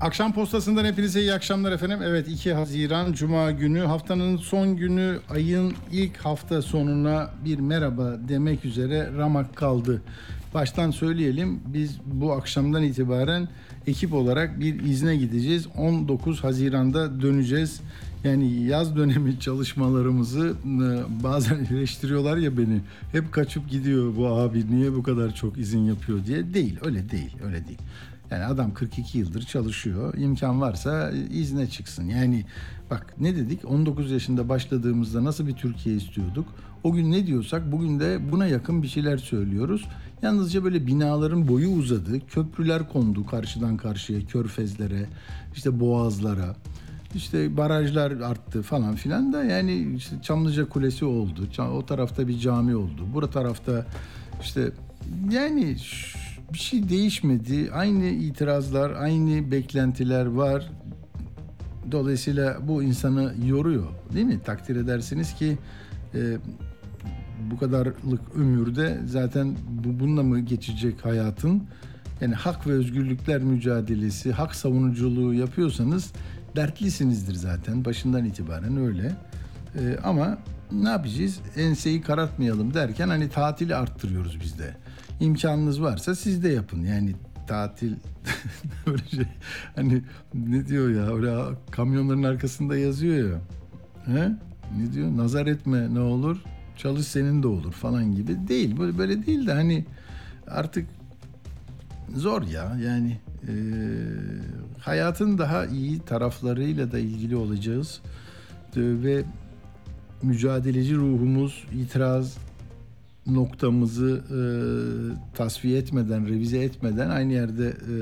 Akşam postasından hepinize iyi akşamlar efendim. Evet 2 Haziran Cuma günü haftanın son günü ayın ilk hafta sonuna bir merhaba demek üzere ramak kaldı. Baştan söyleyelim biz bu akşamdan itibaren ekip olarak bir izne gideceğiz. 19 Haziran'da döneceğiz. Yani yaz dönemi çalışmalarımızı e, bazen eleştiriyorlar ya beni. Hep kaçıp gidiyor bu abi niye bu kadar çok izin yapıyor diye. Değil öyle değil öyle değil. Yani adam 42 yıldır çalışıyor. İmkan varsa izne çıksın. Yani bak ne dedik? 19 yaşında başladığımızda nasıl bir Türkiye istiyorduk? O gün ne diyorsak bugün de buna yakın bir şeyler söylüyoruz. Yalnızca böyle binaların boyu uzadı. Köprüler kondu karşıdan karşıya, körfezlere, işte boğazlara. İşte barajlar arttı falan filan da yani işte Çamlıca Kulesi oldu. O tarafta bir cami oldu. Bura tarafta işte yani bir şey değişmedi. Aynı itirazlar, aynı beklentiler var. Dolayısıyla bu insanı yoruyor. Değil mi? Takdir edersiniz ki e, bu kadarlık ömürde zaten bu, bununla mı geçecek hayatın? Yani hak ve özgürlükler mücadelesi, hak savunuculuğu yapıyorsanız dertlisinizdir zaten. Başından itibaren öyle. E, ama ne yapacağız? Enseyi karartmayalım derken hani tatili arttırıyoruz biz de imkanınız varsa siz de yapın. Yani tatil böyle şey hani ne diyor ya öyle kamyonların arkasında yazıyor ya. He? Ne diyor? Nazar etme ne olur? Çalış senin de olur falan gibi değil. Böyle böyle değil de hani artık zor ya yani e, hayatın daha iyi taraflarıyla da ilgili olacağız ve mücadeleci ruhumuz itiraz noktamızı e, tasfiye etmeden, revize etmeden aynı yerde e,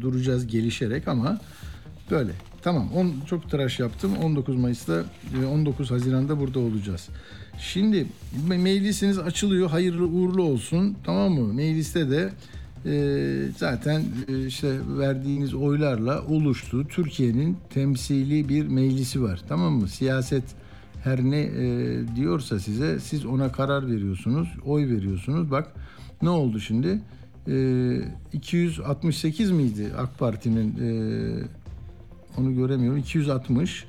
duracağız gelişerek ama böyle. Tamam on, çok tıraş yaptım. 19 Mayıs'ta, 19 Haziran'da burada olacağız. Şimdi meclisiniz açılıyor. Hayırlı uğurlu olsun. Tamam mı? Mecliste de e, zaten e, işte verdiğiniz oylarla oluştu. Türkiye'nin temsili bir meclisi var. Tamam mı? Siyaset her ne e, diyorsa size siz ona karar veriyorsunuz, oy veriyorsunuz. Bak ne oldu şimdi? E, 268 miydi AK Parti'nin e, onu göremiyorum. 260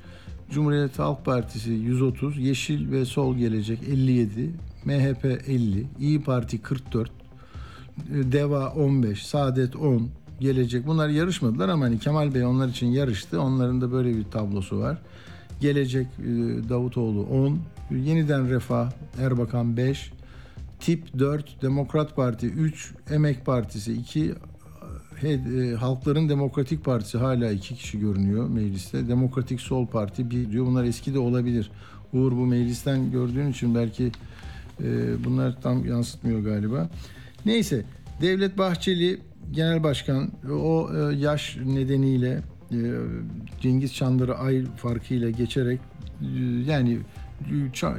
Cumhuriyet Halk Partisi 130, Yeşil ve Sol Gelecek 57, MHP 50, İyi Parti 44, Deva 15, Saadet 10, Gelecek. Bunlar yarışmadılar ama hani Kemal Bey onlar için yarıştı. Onların da böyle bir tablosu var. Gelecek e, Davutoğlu 10, Yeniden Refah Erbakan 5, Tip 4, Demokrat Parti 3, Emek Partisi 2, e, Halkların Demokratik Partisi hala iki kişi görünüyor mecliste. Demokratik Sol Parti bir diyor. Bunlar eski de olabilir. Uğur bu meclisten gördüğün için belki e, bunlar tam yansıtmıyor galiba. Neyse Devlet Bahçeli Genel Başkan o yaş nedeniyle Cengiz Çandır'ı ay farkıyla geçerek e, yani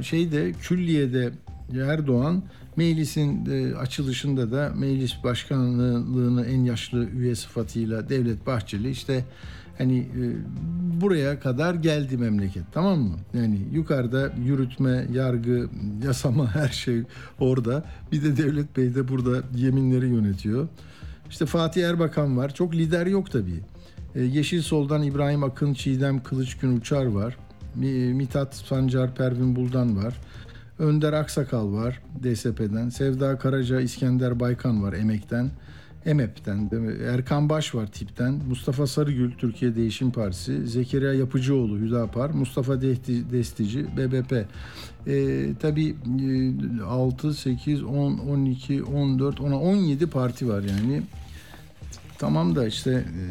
şeyde külliyede Erdoğan meclisin e, açılışında da meclis başkanlığını en yaşlı üye sıfatıyla Devlet Bahçeli işte hani buraya kadar geldi memleket tamam mı? Yani yukarıda yürütme, yargı, yasama her şey orada. Bir de Devlet Bey de burada yeminleri yönetiyor. İşte Fatih Erbakan var. Çok lider yok tabii. E, Yeşil Sol'dan İbrahim Akın, Çiğdem Kılıçgün Uçar var. Mitat Sancar, Pervin Buldan var. Önder Aksakal var DSP'den. Sevda Karaca, İskender Baykan var Emek'ten. EMEP'ten, Erkan Baş var TİP'ten, Mustafa Sarıgül Türkiye Değişim Partisi, Zekeriya Yapıcıoğlu Hüdapar, Mustafa Destici BBP. Ee, tabii 6, 8, 10, 12, 14, 10, 17 parti var yani. Tamam da işte e,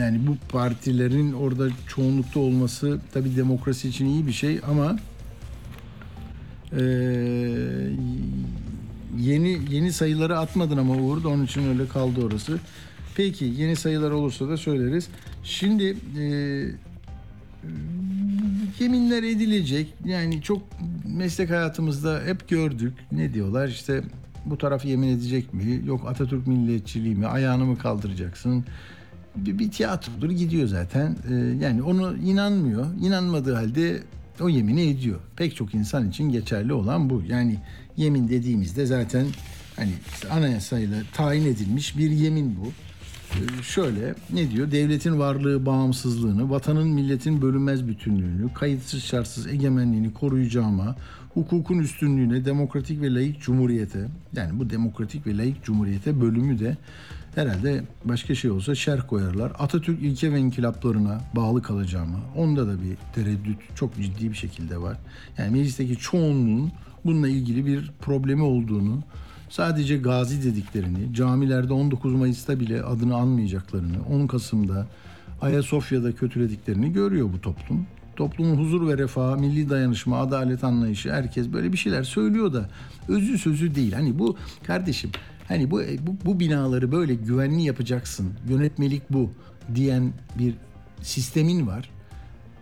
yani bu partilerin orada çoğunlukta olması tabii demokrasi için iyi bir şey ama e, yeni yeni sayıları atmadın ama Uğur da onun için öyle kaldı orası. Peki yeni sayılar olursa da söyleriz. Şimdi e, yeminler edilecek. Yani çok meslek hayatımızda hep gördük. Ne diyorlar işte bu taraf yemin edecek mi? Yok Atatürk milliyetçiliği mi? Ayağını mı kaldıracaksın? Bir, bir tiyatrodur gidiyor zaten. Ee, yani onu inanmıyor. İnanmadığı halde o yemini ediyor. Pek çok insan için geçerli olan bu. Yani yemin dediğimizde zaten hani işte anayasayla tayin edilmiş bir yemin bu. Ee, şöyle ne diyor? Devletin varlığı, bağımsızlığını, vatanın milletin bölünmez bütünlüğünü, kayıtsız şartsız egemenliğini koruyacağıma, hukukun üstünlüğüne, demokratik ve layık cumhuriyete, yani bu demokratik ve layık cumhuriyete bölümü de herhalde başka şey olsa şerh koyarlar. Atatürk ilke ve inkılaplarına bağlı kalacağıma, onda da bir tereddüt çok ciddi bir şekilde var. Yani meclisteki çoğunluğun bununla ilgili bir problemi olduğunu, sadece gazi dediklerini, camilerde 19 Mayıs'ta bile adını anmayacaklarını, 10 Kasım'da Ayasofya'da kötülediklerini görüyor bu toplum. Toplumun huzur ve refahı, milli dayanışma, adalet anlayışı herkes böyle bir şeyler söylüyor da özü sözü değil. Hani bu kardeşim hani bu bu, bu binaları böyle güvenli yapacaksın. Yönetmelik bu diyen bir sistemin var.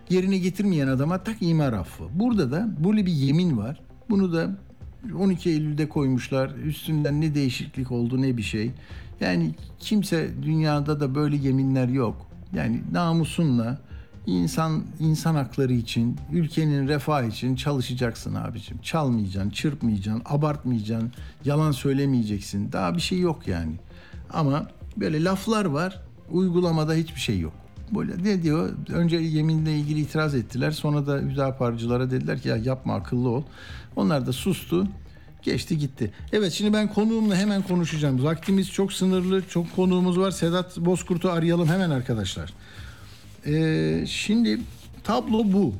Yerine getirmeyen adama tak imar affı. Burada da böyle bir yemin var. Bunu da 12 Eylül'de koymuşlar. Üstünden ne değişiklik oldu ne bir şey. Yani kimse dünyada da böyle yeminler yok. Yani namusunla insan insan hakları için, ülkenin refahı için çalışacaksın abicim. Çalmayacaksın, çırpmayacaksın, abartmayacaksın, yalan söylemeyeceksin. Daha bir şey yok yani. Ama böyle laflar var, uygulamada hiçbir şey yok. Böyle ne diyor? Önce yeminle ilgili itiraz ettiler. Sonra da Hüdaparcılara dediler ki ya yapma akıllı ol. Onlar da sustu. Geçti gitti. Evet şimdi ben konuğumla hemen konuşacağım. Vaktimiz çok sınırlı. Çok konuğumuz var. Sedat Bozkurt'u arayalım hemen arkadaşlar. Ee, şimdi tablo bu.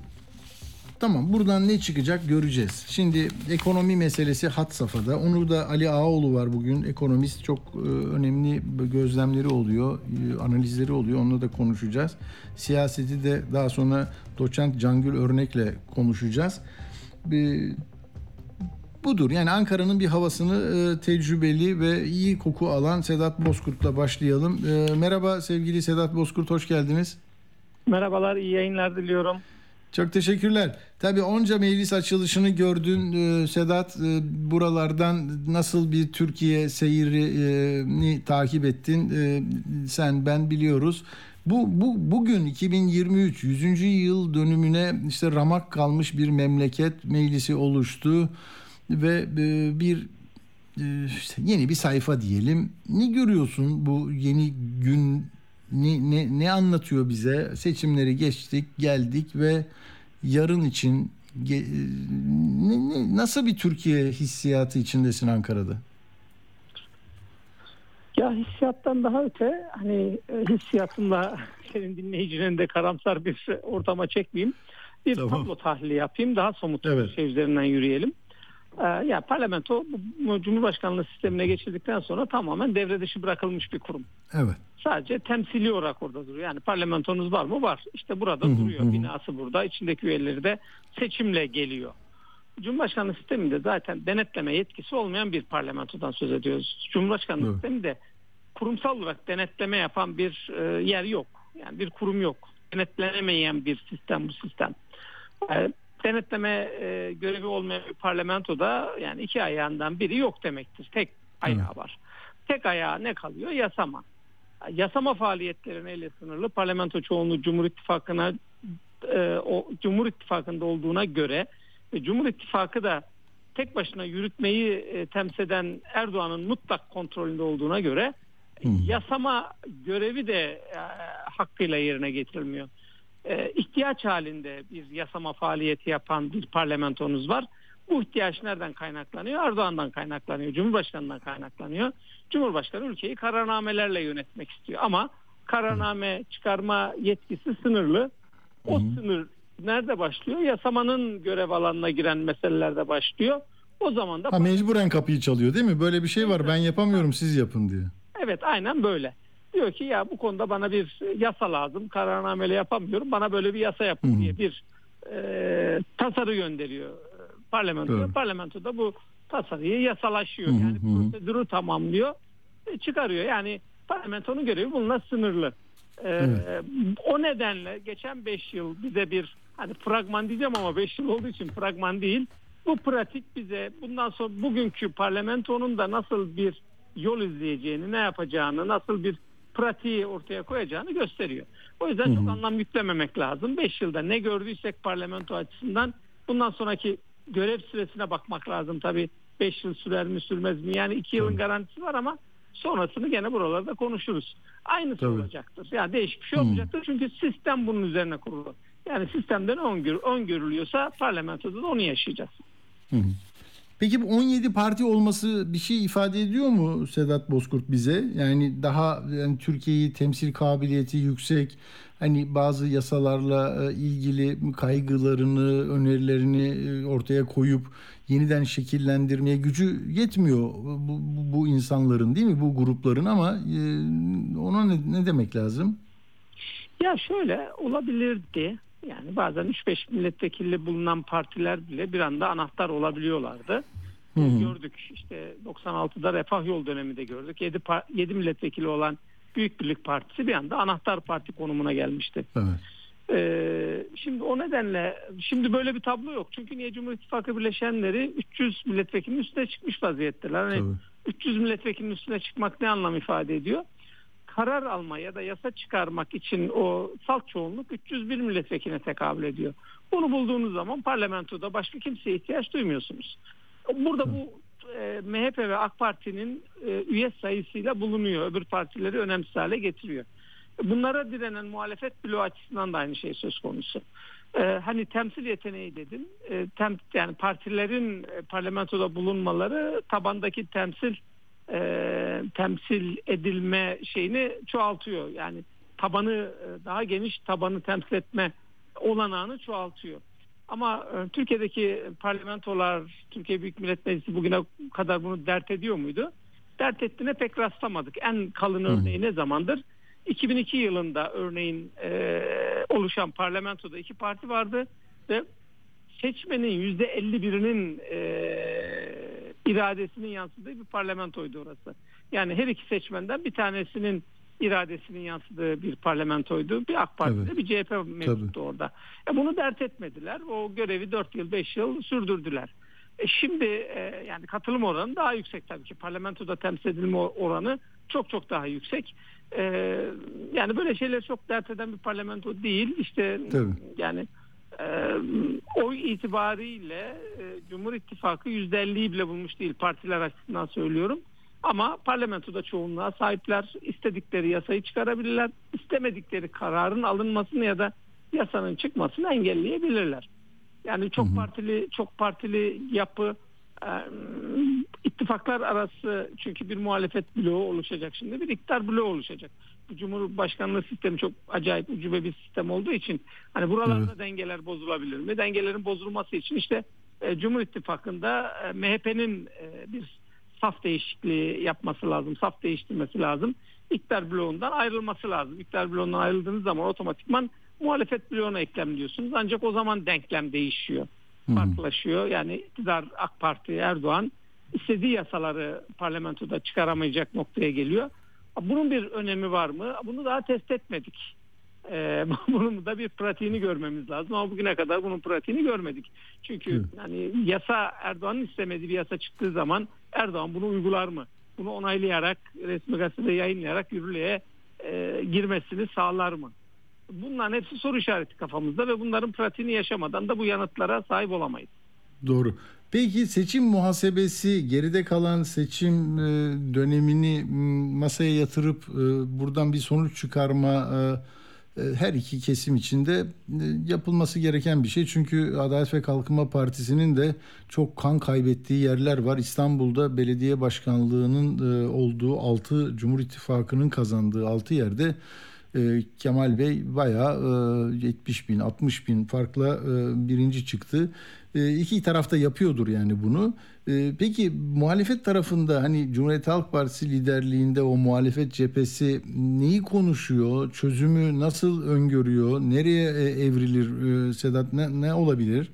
Tamam buradan ne çıkacak göreceğiz. Şimdi ekonomi meselesi hat safhada. Onu da Ali Ağaoğlu var bugün. Ekonomist çok e, önemli gözlemleri oluyor, e, analizleri oluyor. Onunla da konuşacağız. Siyaseti de daha sonra doçent Cangül Örnek'le konuşacağız. E, budur. Yani Ankara'nın bir havasını e, tecrübeli ve iyi koku alan Sedat Bozkurt'la başlayalım. E, merhaba sevgili Sedat Bozkurt, hoş geldiniz. Merhabalar, iyi yayınlar diliyorum. Çok teşekkürler. Tabii onca meclis açılışını gördün e, Sedat. E, buralardan nasıl bir Türkiye seyrini takip ettin? E, sen ben biliyoruz. Bu, bu bugün 2023 100. yıl dönümüne işte ramak kalmış bir memleket meclisi oluştu ve e, bir e, yeni bir sayfa diyelim. Ne görüyorsun bu yeni gün ne, ne, ne anlatıyor bize? Seçimleri geçtik, geldik ve yarın için ge, ne, ne, nasıl bir Türkiye hissiyatı içindesin Ankara'da? Ya hissiyattan daha öte hani hissiyatımla senin dinleyicinin de karamsar bir ortama çekmeyeyim. Bir tamam. tablo tahlili yapayım daha somut evet. şey üzerinden yürüyelim. Ee, yani parlamento Cumhurbaşkanlığı sistemine geçirdikten sonra tamamen devre dışı bırakılmış bir kurum. Evet. Sadece temsili olarak orada duruyor. Yani parlamentonuz var mı? Var. İşte burada hı hı, duruyor. Hı. Binası burada. İçindeki üyeleri de seçimle geliyor. Cumhurbaşkanlığı sisteminde zaten denetleme yetkisi olmayan bir parlamentodan söz ediyoruz. Cumhurbaşkanlığı evet. sisteminde kurumsal olarak denetleme yapan bir e, yer yok. Yani bir kurum yok. Denetlenemeyen bir sistem bu sistem. E, denetleme e, görevi olmayan bir parlamentoda yani iki ayağından biri yok demektir. Tek ayağı var. Tek ayağı ne kalıyor? Yasama. Yasama faaliyetleri neyle sınırlı? Parlamento çoğunluğu Cumhur İttifakı'na e, o Cumhur İttifakı'nda olduğuna göre ve Cumhur İttifakı da tek başına yürütmeyi e, temsil eden Erdoğan'ın mutlak kontrolünde olduğuna göre hmm. yasama görevi de e, hakkıyla yerine getirilmiyor e, ihtiyaç halinde bir yasama faaliyeti yapan bir parlamentonuz var. Bu ihtiyaç nereden kaynaklanıyor? Erdoğan'dan kaynaklanıyor, Cumhurbaşkanı'ndan kaynaklanıyor. Cumhurbaşkanı ülkeyi kararnamelerle yönetmek istiyor ama kararname çıkarma yetkisi sınırlı. O Hı. sınır nerede başlıyor? Yasamanın görev alanına giren meselelerde başlıyor. O zaman da ha, mecburen kapıyı çalıyor değil mi? Böyle bir şey var. Ben yapamıyorum, siz yapın diye. Evet, aynen böyle. Diyor ki ya bu konuda bana bir yasa lazım. Kararnameyle yapamıyorum. Bana böyle bir yasa yapın Hı-hı. diye bir e, tasarı gönderiyor parlamentoya. Evet. Parlamento da bu tasarıyı yasalaşıyor. Hı-hı. Yani prosedürü tamamlıyor. Çıkarıyor. Yani parlamentonun görevi bununla sınırlı. E, evet. O nedenle geçen 5 yıl bize bir hani fragman diyeceğim ama 5 yıl olduğu için fragman değil. Bu pratik bize bundan sonra bugünkü parlamentonun da nasıl bir yol izleyeceğini, ne yapacağını, nasıl bir pratiği ortaya koyacağını gösteriyor. O yüzden çok anlam yüklememek lazım. 5 yılda ne gördüysek parlamento açısından bundan sonraki görev süresine bakmak lazım tabii. 5 yıl sürer mi sürmez mi? Yani 2 yılın garantisi var ama sonrasını gene buralarda konuşuruz. Aynısı Tabii. olacaktır. Yani değişik bir şey olmayacaktır. Çünkü sistem bunun üzerine kurulu. Yani sistemden öngör, öngörülüyorsa parlamentoda da onu yaşayacağız. Peki bu 17 parti olması bir şey ifade ediyor mu Sedat Bozkurt bize? Yani daha yani Türkiye'yi temsil kabiliyeti yüksek, hani bazı yasalarla e, ilgili kaygılarını, önerilerini e, ortaya koyup yeniden şekillendirmeye gücü yetmiyor bu, bu, insanların değil mi? Bu grupların ama e, ona ne, ne demek lazım? Ya şöyle olabilirdi. Yani bazen 3-5 milletvekili bulunan partiler bile bir anda anahtar olabiliyorlardı. Hı hı. Gördük işte 96'da Refah Yol döneminde gördük. 7, 7 milletvekili olan Büyük Birlik Partisi bir anda anahtar parti konumuna gelmişti. Evet. Ee, şimdi o nedenle şimdi böyle bir tablo yok. Çünkü niye Cumhur İttifakı bileşenleri 300 milletvekilinin üstüne çıkmış vaziyetteler. Hani Tabii. 300 milletvekilinin üstüne çıkmak ne anlam ifade ediyor? Karar alma ya da yasa çıkarmak için o salt çoğunluk 301 milletvekiline tekabül ediyor. Bunu bulduğunuz zaman parlamentoda başka kimseye ihtiyaç duymuyorsunuz. Burada bu e, MHP ve AK Parti'nin e, üye sayısıyla bulunuyor. Öbür partileri önemsiz hale getiriyor. Bunlara direnen muhalefet bloğu açısından da aynı şey söz konusu. Ee, hani temsil yeteneği dedim. Ee, tem, yani partilerin e, parlamentoda bulunmaları tabandaki temsil e, temsil edilme şeyini çoğaltıyor. Yani tabanı e, daha geniş tabanı temsil etme olanağını çoğaltıyor. Ama e, Türkiye'deki parlamentolar, Türkiye Büyük Millet Meclisi bugüne kadar bunu dert ediyor muydu? Dert ettiğine pek rastlamadık. En kalın örneği ne zamandır? 2002 yılında örneğin e, oluşan parlamentoda iki parti vardı ve seçmenin %51'inin e, iradesinin yansıdığı bir parlamentoydu orası. Yani her iki seçmenden bir tanesinin iradesinin yansıdığı bir parlamentoydu. Bir AK Parti'de Tabii. bir CHP mevcuttu orada. E, bunu dert etmediler. O görevi 4 yıl 5 yıl sürdürdüler. E, şimdi e, yani katılım oranı daha yüksek tabii ki. Parlamentoda temsil edilme oranı çok çok daha yüksek. E, yani böyle şeyler çok dert eden bir parlamento değil. İşte Tabii. yani e, oy itibariyle e, Cumhur İttifakı %50'yi bile bulmuş değil partiler açısından söylüyorum. Ama parlamentoda çoğunluğa sahipler istedikleri yasayı çıkarabilirler. istemedikleri kararın alınmasını ya da yasanın çıkmasını engelleyebilirler. Yani çok partili çok partili yapı ittifaklar arası çünkü bir muhalefet bloğu oluşacak şimdi bir iktidar bloğu oluşacak. Bu Cumhurbaşkanlığı sistemi çok acayip ucube bir sistem olduğu için hani buralarda dengeler bozulabilir mi? Dengelerin bozulması için işte e, Cumhur İttifakı'nda e, MHP'nin e, bir saf değişikliği yapması lazım, saf değiştirmesi lazım. İktidar bloğundan ayrılması lazım. İktidar bloğundan ayrıldığınız zaman otomatikman muhalefet bloğuna eklemliyorsunuz. Ancak o zaman denklem değişiyor, farklılaşıyor. Yani iktidar AK Parti, Erdoğan istediği yasaları parlamentoda çıkaramayacak noktaya geliyor. Bunun bir önemi var mı? Bunu daha test etmedik. Ee, bunun da bir pratiğini görmemiz lazım ama bugüne kadar bunun pratiğini görmedik. Çünkü Evet. yani yasa Erdoğan'ın istemediği bir yasa çıktığı zaman Erdoğan bunu uygular mı? Bunu onaylayarak resmi gazetede yayınlayarak yürürlüğe e, girmesini sağlar mı? Bunların hepsi soru işareti kafamızda ve bunların pratiğini yaşamadan da bu yanıtlara sahip olamayız. Doğru. Peki seçim muhasebesi geride kalan seçim e, dönemini masaya yatırıp e, buradan bir sonuç çıkarma e, her iki kesim içinde yapılması gereken bir şey. Çünkü Adalet ve Kalkınma Partisi'nin de çok kan kaybettiği yerler var. İstanbul'da belediye başkanlığının olduğu 6 Cumhur İttifakı'nın kazandığı 6 yerde e, Kemal Bey bayağı e, 70 bin 60 bin farkla e, birinci çıktı. E, iki tarafta yapıyordur yani bunu. E, peki muhalefet tarafında hani Cumhuriyet Halk Partisi liderliğinde o muhalefet cephesi neyi konuşuyor? Çözümü nasıl öngörüyor? Nereye e, evrilir e, Sedat? Ne, ne olabilir?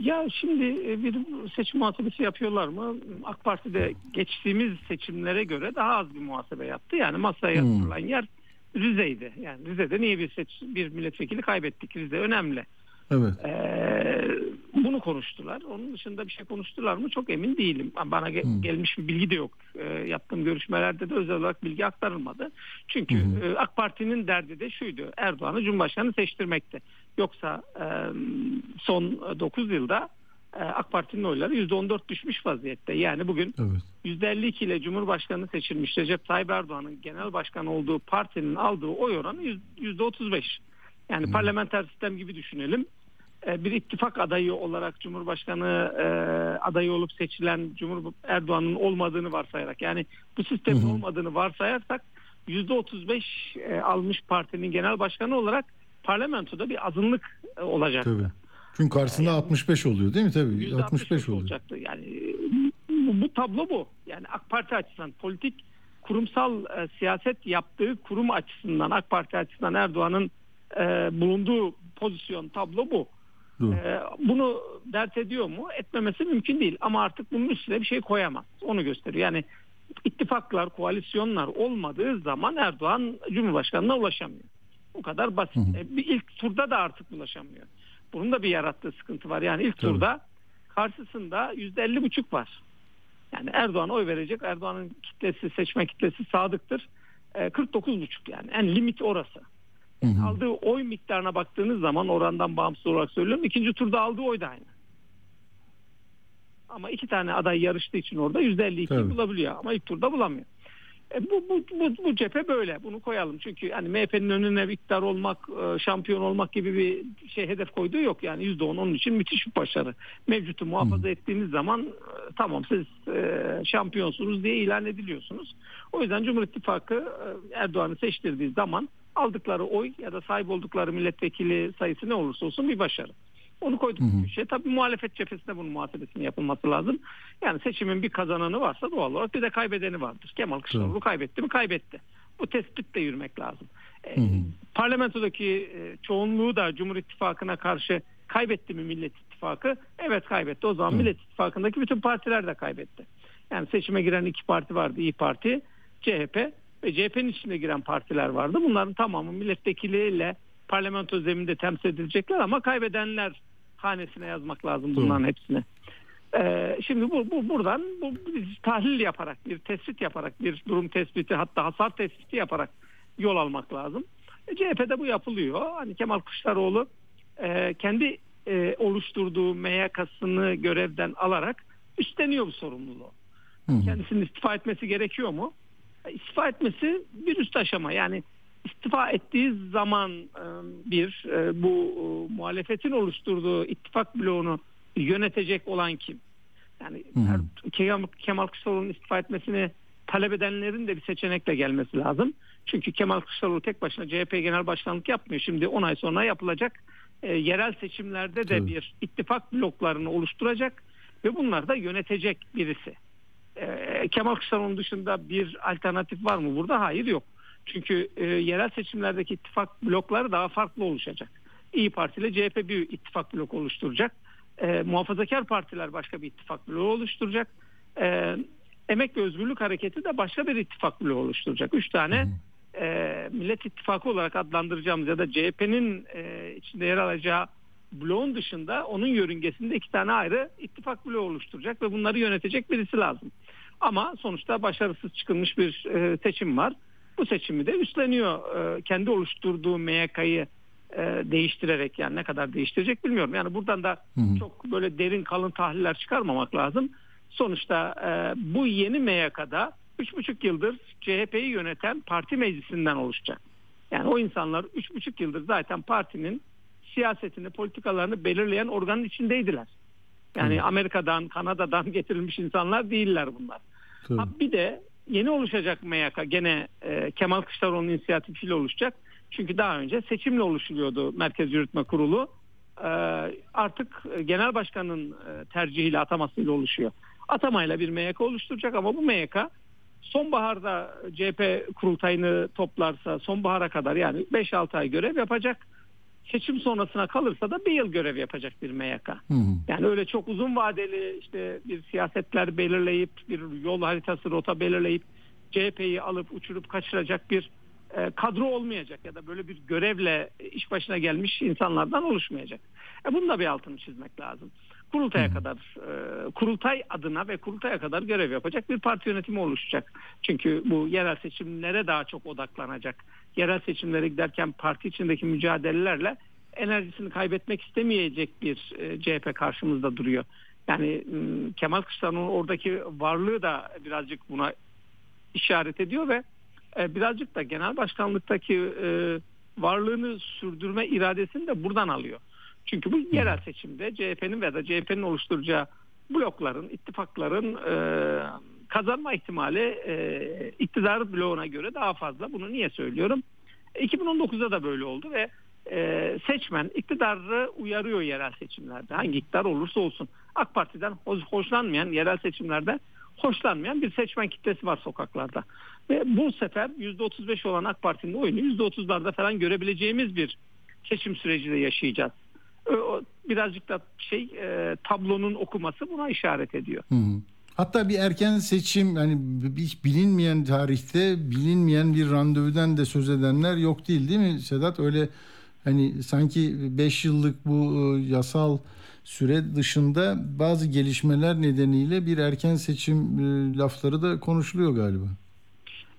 Ya şimdi e, bir seçim muhasebesi yapıyorlar mı? AK Parti'de geçtiğimiz seçimlere göre daha az bir muhasebe yaptı. Yani masaya Hmm. yatırılan yer Rize'ydi. Yani Rize'de niye bir seç, bir milletvekili kaybettik? Rize önemli. Evet. Ee, bunu konuştular. Onun dışında bir şey konuştular mı çok emin değilim. Bana ge- Hmm. gelmiş bir bilgi de yok. Ee, yaptığım görüşmelerde de özel olarak bilgi aktarılmadı. Çünkü Hı e, AK Parti'nin derdi de şuydu. Erdoğan'ı Cumhurbaşkanı seçtirmekti. Yoksa e, son 9 yılda e, AK Parti'nin oyları %14 düşmüş vaziyette. Yani bugün Evet. %52 ile Cumhurbaşkanı seçilmiş Recep Tayyip Erdoğan'ın genel başkan olduğu partinin aldığı oy oranı yüz- %35. Yani Hmm. parlamenter sistem gibi düşünelim. Ee, Bir ittifak adayı olarak Cumhurbaşkanı e, adayı olup seçilen Cumhur Erdoğan'ın olmadığını varsayarak yani bu sistemin hı. olmadığını varsayarsak %35 e, almış partinin genel başkanı olarak parlamentoda bir azınlık e, olacak. Tabii. Çünkü karşısında 65 oluyor değil mi? Tabii. %65 65 oluyor. olacaktı. Yani bu, bu tablo bu. Yani AK Parti açısından politik kurumsal e, siyaset yaptığı kurum açısından AK Parti açısından Erdoğan'ın e, bulunduğu pozisyon tablo bu. Doğru. E, bunu dert ediyor mu? Etmemesi mümkün değil. Ama artık bunun üstüne bir şey koyamaz. Onu gösteriyor. Yani ittifaklar, koalisyonlar olmadığı zaman Erdoğan Cumhurbaşkanı'na ulaşamıyor. Bu kadar basit. Hı hı. E, bir ilk turda da artık ulaşamıyor. Bunun da bir yarattığı sıkıntı var. Yani ilk Tabii. turda karşısında yüzde buçuk var. Yani Erdoğan'a oy verecek. Erdoğan'ın kitlesi, seçme kitlesi sadıktır. E, 49 buçuk yani. En limit orası. Hı hı. Aldığı oy miktarına baktığınız zaman orandan bağımsız olarak söylüyorum. ikinci turda aldığı oy da aynı. Ama iki tane aday yarıştığı için orada yüzde 52 Tabii. bulabiliyor. Ama ilk turda bulamıyor. E bu, bu, bu, bu cephe böyle. Bunu koyalım. Çünkü hani MHP'nin önüne iktidar olmak, e, şampiyon olmak gibi bir şey hedef koyduğu yok. Yani %10 onun için müthiş bir başarı. Mevcutu muhafaza ettiğiniz zaman e, tamam siz e, şampiyonsunuz diye ilan ediliyorsunuz. O yüzden Cumhur İttifakı Erdoğan'ı seçtirdiği zaman aldıkları oy ya da sahip oldukları milletvekili sayısı ne olursa olsun bir başarı. Onu koyduk Hı hı. şey. Tabii muhalefet cephesinde bunun muhasebesinin yapılması lazım. Yani seçimin bir kazananı varsa doğal olarak bir de kaybedeni vardır. Kemal Kılıçdaroğlu kaybetti mi kaybetti. Bu tespitle yürümek lazım. Ee, Hı hı. parlamentodaki e, çoğunluğu da Cumhur İttifakı'na karşı kaybetti mi Millet İttifakı? Evet kaybetti. O zaman Hı. Millet İttifakı'ndaki bütün partiler de kaybetti. Yani seçime giren iki parti vardı. İyi Parti, CHP ve CHP'nin içinde giren partiler vardı. Bunların tamamı milletvekiliyle parlamento zeminde temsil edilecekler ama kaybedenler hanesine yazmak lazım bunların hepsini. Ee, şimdi bu, bu buradan bu tahlil yaparak bir tespit yaparak bir durum tespiti hatta hasar tespiti yaparak yol almak lazım. E, CHP'de bu yapılıyor. Hani Kemal Kılıçdaroğlu e, kendi e, oluşturduğu MYK'sını görevden alarak üstleniyor bu sorumluluğu. Hı. Kendisinin istifa etmesi gerekiyor mu? E, İstifa etmesi bir üst aşama. Yani istifa ettiği zaman e, bir e, bu e, muhalefetin oluşturduğu ittifak bloğunu yönetecek olan kim? Yani. Er- Kemal, Kemal Kılıçdaroğlu'nun istifa etmesini talep edenlerin de bir seçenekle gelmesi lazım. Çünkü Kemal Kılıçdaroğlu tek başına CHP genel başkanlık yapmıyor. Şimdi 10 ay sonra yapılacak e, yerel seçimlerde de Tabii. bir ittifak bloklarını oluşturacak ve bunları da yönetecek birisi. E, Kemal Kılıçdaroğlu'nun dışında bir alternatif var mı burada? Hayır yok. Çünkü e, yerel seçimlerdeki ittifak blokları daha farklı oluşacak. İyi Parti ile CHP bir ittifak bloku oluşturacak. E, muhafazakar partiler başka bir ittifak bloğu oluşturacak. E, Emek ve Özgürlük Hareketi de başka bir ittifak bloğu oluşturacak. Üç tane e, Millet İttifakı olarak adlandıracağımız ya da CHP'nin e, içinde yer alacağı bloğun dışında onun yörüngesinde iki tane ayrı ittifak bloğu oluşturacak ve bunları yönetecek birisi lazım. Ama sonuçta başarısız çıkılmış bir e, seçim var. Bu seçimi de üstleniyor. E, kendi oluşturduğu MYK'yı e, değiştirerek yani ne kadar değiştirecek bilmiyorum. Yani buradan da Hı hı. çok böyle derin kalın tahliller çıkarmamak lazım. Sonuçta e, bu yeni MYK'da 3,5 yıldır CHP'yi yöneten parti meclisinden oluşacak. Yani o insanlar 3,5 yıldır zaten partinin siyasetini, politikalarını belirleyen organın içindeydiler. Yani Hı. Amerika'dan, Kanada'dan getirilmiş insanlar değiller bunlar. Tabii. Ha, bir de yeni oluşacak MYK gene e, Kemal Kılıçdaroğlu'nun inisiyatifiyle oluşacak. Çünkü daha önce seçimle oluşuluyordu Merkez Yürütme Kurulu. E, artık e, genel başkanın e, tercihiyle atamasıyla oluşuyor. Atamayla bir MYK oluşturacak ama bu MYK sonbaharda CHP kurultayını toplarsa sonbahara kadar yani 5-6 ay görev yapacak. Seçim sonrasına kalırsa da bir yıl görev yapacak bir MYK. Hı hı. Yani öyle çok uzun vadeli işte bir siyasetler belirleyip bir yol haritası rota belirleyip CHP'yi alıp uçurup kaçıracak bir e, kadro olmayacak ya da böyle bir görevle iş başına gelmiş insanlardan oluşmayacak. E, bunun da bir altını çizmek lazım. Kurultaya kadar e, kurultay adına ve kurultaya kadar görev yapacak bir parti yönetimi oluşacak. Çünkü bu yerel seçimlere daha çok odaklanacak. Yerel seçimlere giderken parti içindeki mücadelelerle enerjisini kaybetmek istemeyecek bir e, CHP karşımızda duruyor. Yani m, Kemal Kılıçdaroğlu'nun oradaki varlığı da birazcık buna işaret ediyor ve e, birazcık da genel başkanlıktaki e, varlığını sürdürme iradesini de buradan alıyor. Çünkü bu yerel seçimde CHP'nin veya da CHP'nin oluşturacağı blokların, ittifakların kazanma ihtimali e, iktidar bloğuna göre daha fazla. Bunu niye söylüyorum? 2019'da da böyle oldu ve e, seçmen iktidarı uyarıyor yerel seçimlerde. Hangi iktidar olursa olsun. AK Parti'den hoş, hoşlanmayan, yerel seçimlerde hoşlanmayan bir seçmen kitlesi var sokaklarda. Ve bu sefer %35 olan AK Parti'nin oyunu %30'larda falan görebileceğimiz bir seçim süreci de yaşayacağız. Birazcık da şey e, tablonun okuması buna işaret ediyor. Hı hı. Hatta bir erken seçim yani hiç bilinmeyen tarihte bilinmeyen bir randevudan da söz edenler yok değil değil mi Sedat? Öyle hani sanki 5 yıllık bu yasal süre dışında bazı gelişmeler nedeniyle bir erken seçim lafları da konuşuluyor galiba.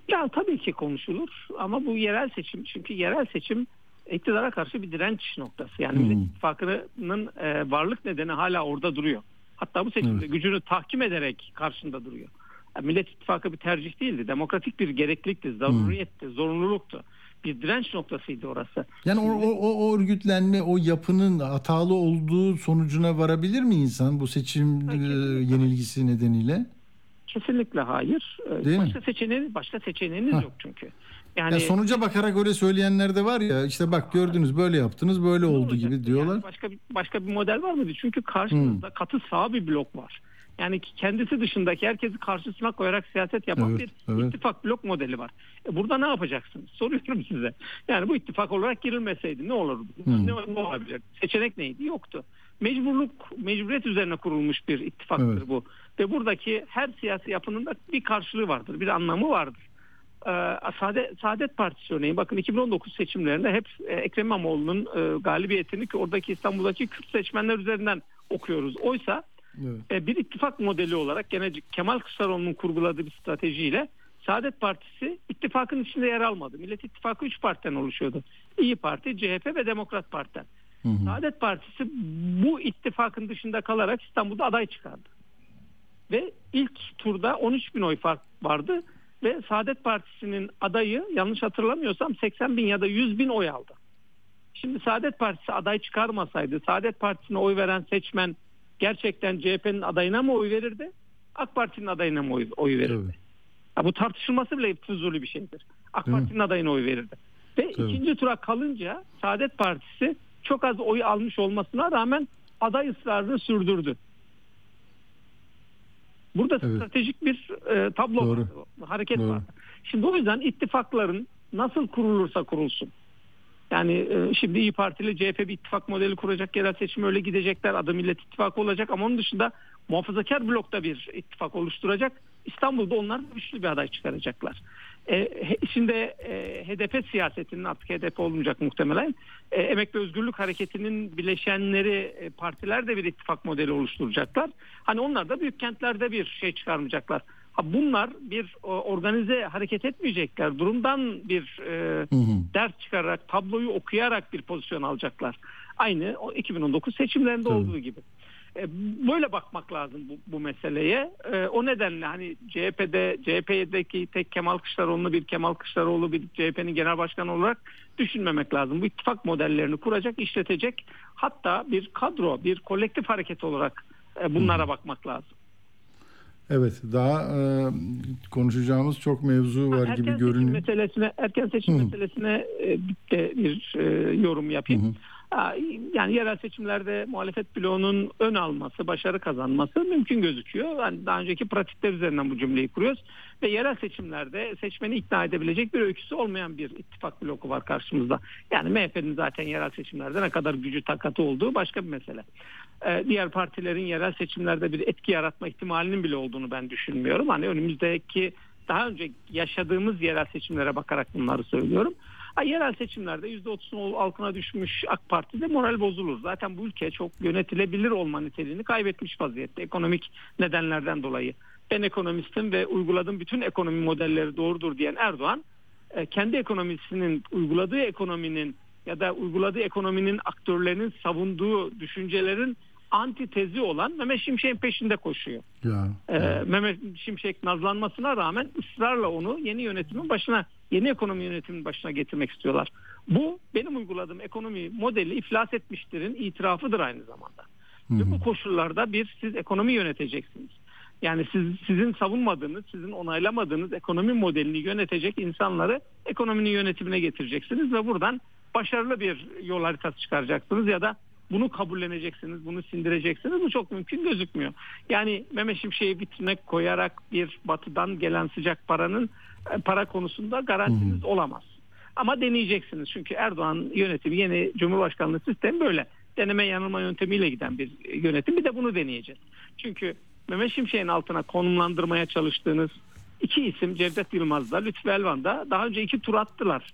Ya tabii ki konuşulur ama bu yerel seçim çünkü yerel seçim iktidara karşı bir direnç noktası. Yani hmm. Millet İttifakı'nın e, varlık nedeni hala orada duruyor. Hatta bu seçimde evet. gücünü tahkim ederek karşında duruyor. Yani Millet İttifakı bir tercih değildi. Demokratik bir gereklilikti, zaruriyetti, hmm. zorunluluktu. Bir direnç noktasıydı orası. Yani o, o, o örgütlenme, o yapının hatalı olduğu sonucuna varabilir mi insan bu seçim e, yenilgisi nedeniyle? Kesinlikle hayır. E, Değil başka mi? seçeneğiniz başka seçeneğiniz ha. yok çünkü. Yani ya sonuca bakarak öyle söyleyenler de var ya işte bak gördünüz böyle yaptınız böyle oldu gibi diyorlar. Yani başka bir, başka bir model var mıydı? Çünkü karşınızda hmm. katı sağ bir blok var. Yani kendisi dışındaki herkesi karşısına koyarak siyaset yapan evet, bir evet. ittifak blok modeli var. E burada ne yapacaksınız? Soruyorum size. Yani bu ittifak olarak girilmeseydi ne olurdu? Hmm. Ne, ne olabilir? Seçenek neydi? Yoktu. Mecburluk, mecburiyet üzerine kurulmuş bir ittifaktır evet. bu. Ve buradaki her siyasi yapının da bir karşılığı vardır, bir anlamı vardır. Ee, Saadet, Saadet Partisi örneğin bakın 2019 seçimlerinde hep e, Ekrem İmamoğlu'nun e, galibiyetini ki oradaki İstanbul'daki Kürt seçmenler üzerinden okuyoruz. Oysa evet. E, bir ittifak modeli olarak gene Kemal Kılıçdaroğlu'nun kurguladığı bir stratejiyle Saadet Partisi ittifakın içinde yer almadı. Millet İttifakı 3 partiden oluşuyordu. İyi Parti, CHP ve Demokrat Parti'den. Hı hı. Saadet Partisi bu ittifakın dışında kalarak İstanbul'da aday çıkardı. Ve ilk turda 13 bin oy fark vardı ve Saadet Partisi'nin adayı yanlış hatırlamıyorsam 80 bin ya da 100 bin oy aldı. Şimdi Saadet Partisi aday çıkarmasaydı Saadet Partisi'ne oy veren seçmen gerçekten CHP'nin adayına mı oy verirdi? AK Parti'nin adayına mı oy, oy verirdi? Ya bu tartışılması bile fuzuli bir şeydir. AK Parti'nin adayına oy verirdi. Ve Tabii. ikinci tura kalınca Saadet Partisi çok az oy almış olmasına rağmen aday ısrarını sürdürdü. Burada evet. stratejik bir e, tablo Doğru. var, hareket Doğru. var. Şimdi o yüzden ittifakların nasıl kurulursa kurulsun. Yani e, şimdi İyi Parti ile CHP bir ittifak modeli kuracak, yerel seçim öyle gidecekler, adı Millet İttifakı olacak ama onun dışında muhafazakar blokta bir ittifak oluşturacak. İstanbul'da onlar güçlü bir aday çıkaracaklar. E, şimdi e, HDP siyasetinin artık HDP olmayacak muhtemelen. E, Emek ve Özgürlük Hareketi'nin bileşenleri e, partiler de bir ittifak modeli oluşturacaklar. Hani onlar da büyük kentlerde bir şey çıkarmayacaklar. Ha, bunlar bir organize hareket etmeyecekler. Durumdan bir e, hı hı. ders çıkararak, tabloyu okuyarak bir pozisyon alacaklar. Aynı o 2019 seçimlerinde Tabii. olduğu gibi. E, böyle bakmak lazım bu, bu meseleye. E, o nedenle hani CHP'de CHP'deki tek Kemal Kılıçdaroğlu'nu bir Kemal Kılıçdaroğlu bir CHP'nin genel başkanı olarak düşünmemek lazım. Bu ittifak modellerini kuracak, işletecek hatta bir kadro, bir kolektif hareket olarak e, bunlara bakmak lazım. Evet, daha e, konuşacağımız çok mevzu var erken gibi görünüyor. Meselesine, erken seçim Hı. meselesine e, bir e, yorum yapayım. Hı. Yani yerel seçimlerde muhalefet bloğunun ön alması, başarı kazanması mümkün gözüküyor. Yani daha önceki pratikler üzerinden bu cümleyi kuruyoruz. Ve yerel seçimlerde seçmeni ikna edebilecek bir öyküsü olmayan bir ittifak bloku var karşımızda. Yani MHP'nin zaten yerel seçimlerde ne kadar gücü takatı olduğu başka bir mesele. Ee, diğer partilerin yerel seçimlerde bir etki yaratma ihtimalinin bile olduğunu ben düşünmüyorum. Hani önümüzdeki daha önce yaşadığımız yerel seçimlere bakarak bunları söylüyorum. Ha, yerel seçimlerde %30'un altına düşmüş AK Parti'de moral bozulur. Zaten bu ülke çok yönetilebilir olma niteliğini kaybetmiş vaziyette ekonomik nedenlerden dolayı. Ben ekonomistim ve uyguladığım bütün ekonomi modelleri doğrudur diyen Erdoğan e, kendi ekonomisinin uyguladığı ekonominin ya da uyguladığı ekonominin aktörlerinin savunduğu düşüncelerin antitezi olan Mehmet Şimşek'in peşinde koşuyor. Ya, Ee, Mehmet Şimşek nazlanmasına rağmen ısrarla onu yeni yönetimin başına, yeni ekonomi yönetiminin başına getirmek istiyorlar. Bu benim uyguladığım ekonomi modeli iflas etmiştirin itirafıdır aynı zamanda. Ve bu koşullarda bir siz ekonomi yöneteceksiniz. Yani siz, sizin savunmadığınız, sizin onaylamadığınız ekonomi modelini yönetecek insanları ekonominin yönetimine getireceksiniz ve buradan başarılı bir yol haritası çıkaracaksınız ya da bunu kabulleneceksiniz, bunu sindireceksiniz. Bu çok mümkün gözükmüyor. Yani Mehmet Şimşek'i vitrine koyarak bir batıdan gelen sıcak paranın para konusunda garantiniz olamaz. Ama deneyeceksiniz. Çünkü Erdoğan yönetimi yeni Cumhurbaşkanlığı sistemi böyle. Deneme yanılma yöntemiyle giden bir yönetim. Bir de bunu deneyeceğiz. Çünkü Mehmet Şimşek'in altına konumlandırmaya çalıştığınız iki isim Cevdet Yılmaz'da, Lütfü Elvan'da daha önce iki tur attılar.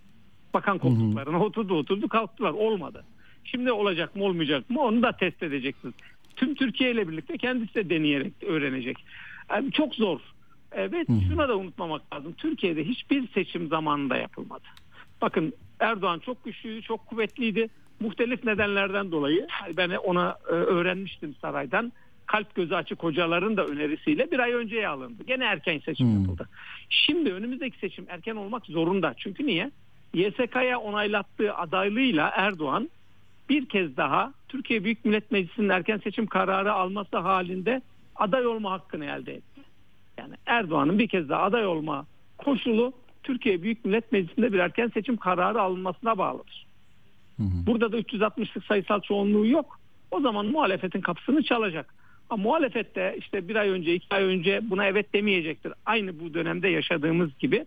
Bakan koltuklarına oturdu oturdu kalktılar. Olmadı. Şimdi olacak mı olmayacak mı onu da test edeceksiniz. Tüm Türkiye ile birlikte kendisi de deneyerek öğrenecek. Yani çok zor. Evet şuna da unutmamak lazım. Türkiye'de hiçbir seçim zamanında yapılmadı. Bakın Erdoğan çok güçlüydü, çok kuvvetliydi. Muhtelif nedenlerden dolayı ben ona e, öğrenmiştim saraydan. Kalp gözü açık hocaların da önerisiyle bir ay önceye alındı. Gene erken seçim Hmm. yapıldı. Şimdi önümüzdeki seçim erken olmak zorunda. Çünkü niye? YSK'ya onaylattığı adaylığıyla Erdoğan bir kez daha Türkiye Büyük Millet Meclisi'nin erken seçim kararı alması halinde aday olma hakkını elde etti. Yani Erdoğan'ın bir kez daha aday olma koşulu Türkiye Büyük Millet Meclisi'nde bir erken seçim kararı alınmasına bağlıdır. Burada da 360'lık sayısal çoğunluğu yok. O zaman muhalefetin kapısını çalacak. Ama muhalefet de işte bir ay önce, iki ay önce buna evet demeyecektir. Aynı bu dönemde yaşadığımız gibi.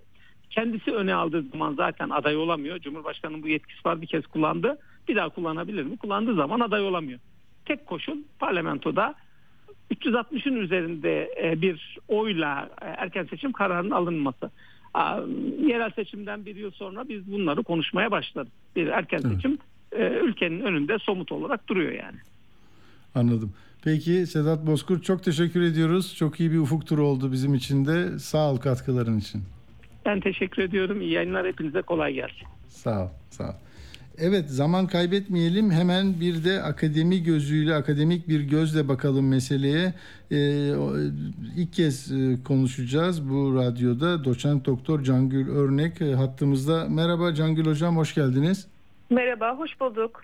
Kendisi öne aldığı zaman zaten aday olamıyor. Cumhurbaşkanının bu yetkisi var bir kez kullandı. Bir daha kullanabilir mi? Kullandığı zaman aday olamıyor. Tek koşul parlamentoda 360'ın üzerinde e, bir oyla e, erken seçim kararının alınması. Yerel seçimden bir yıl sonra biz bunları konuşmaya başladık. Bir erken seçim e, ülkenin önünde somut olarak duruyor yani. Anladım. Peki Sedat Bozkurt çok teşekkür ediyoruz. Çok iyi bir ufuk turu oldu bizim için de. Sağ ol katkıların için. Ben teşekkür ediyorum. İyi yayınlar hepinize kolay gelsin. Sağ ol, sağ ol. Evet zaman kaybetmeyelim hemen bir de akademi gözüyle akademik bir gözle bakalım meseleye. Ee, ilk kez e, konuşacağız bu radyoda doçent doktor Cangül Örnek e, hattımızda. Merhaba Cangül hocam hoş geldiniz. Merhaba, hoş bulduk.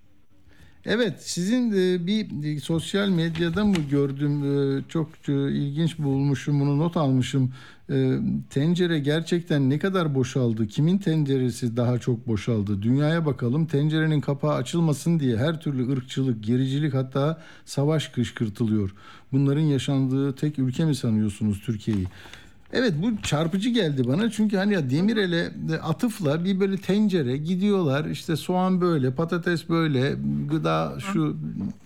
Evet sizin e, bir sosyal medyada mı gördüm çok ilginç bulmuşum bunu not almışım. E, Tencere gerçekten ne kadar boşaldı? Kimin tenceresi daha çok boşaldı? Dünyaya bakalım tencerenin kapağı açılmasın diye her türlü ırkçılık, gericilik hatta savaş kışkırtılıyor. Bunların yaşandığı tek ülke mi sanıyorsunuz Türkiye'yi? Evet bu çarpıcı geldi bana çünkü hani ya Demirel'e de atıfla bir böyle tencere gidiyorlar işte soğan böyle patates böyle gıda şu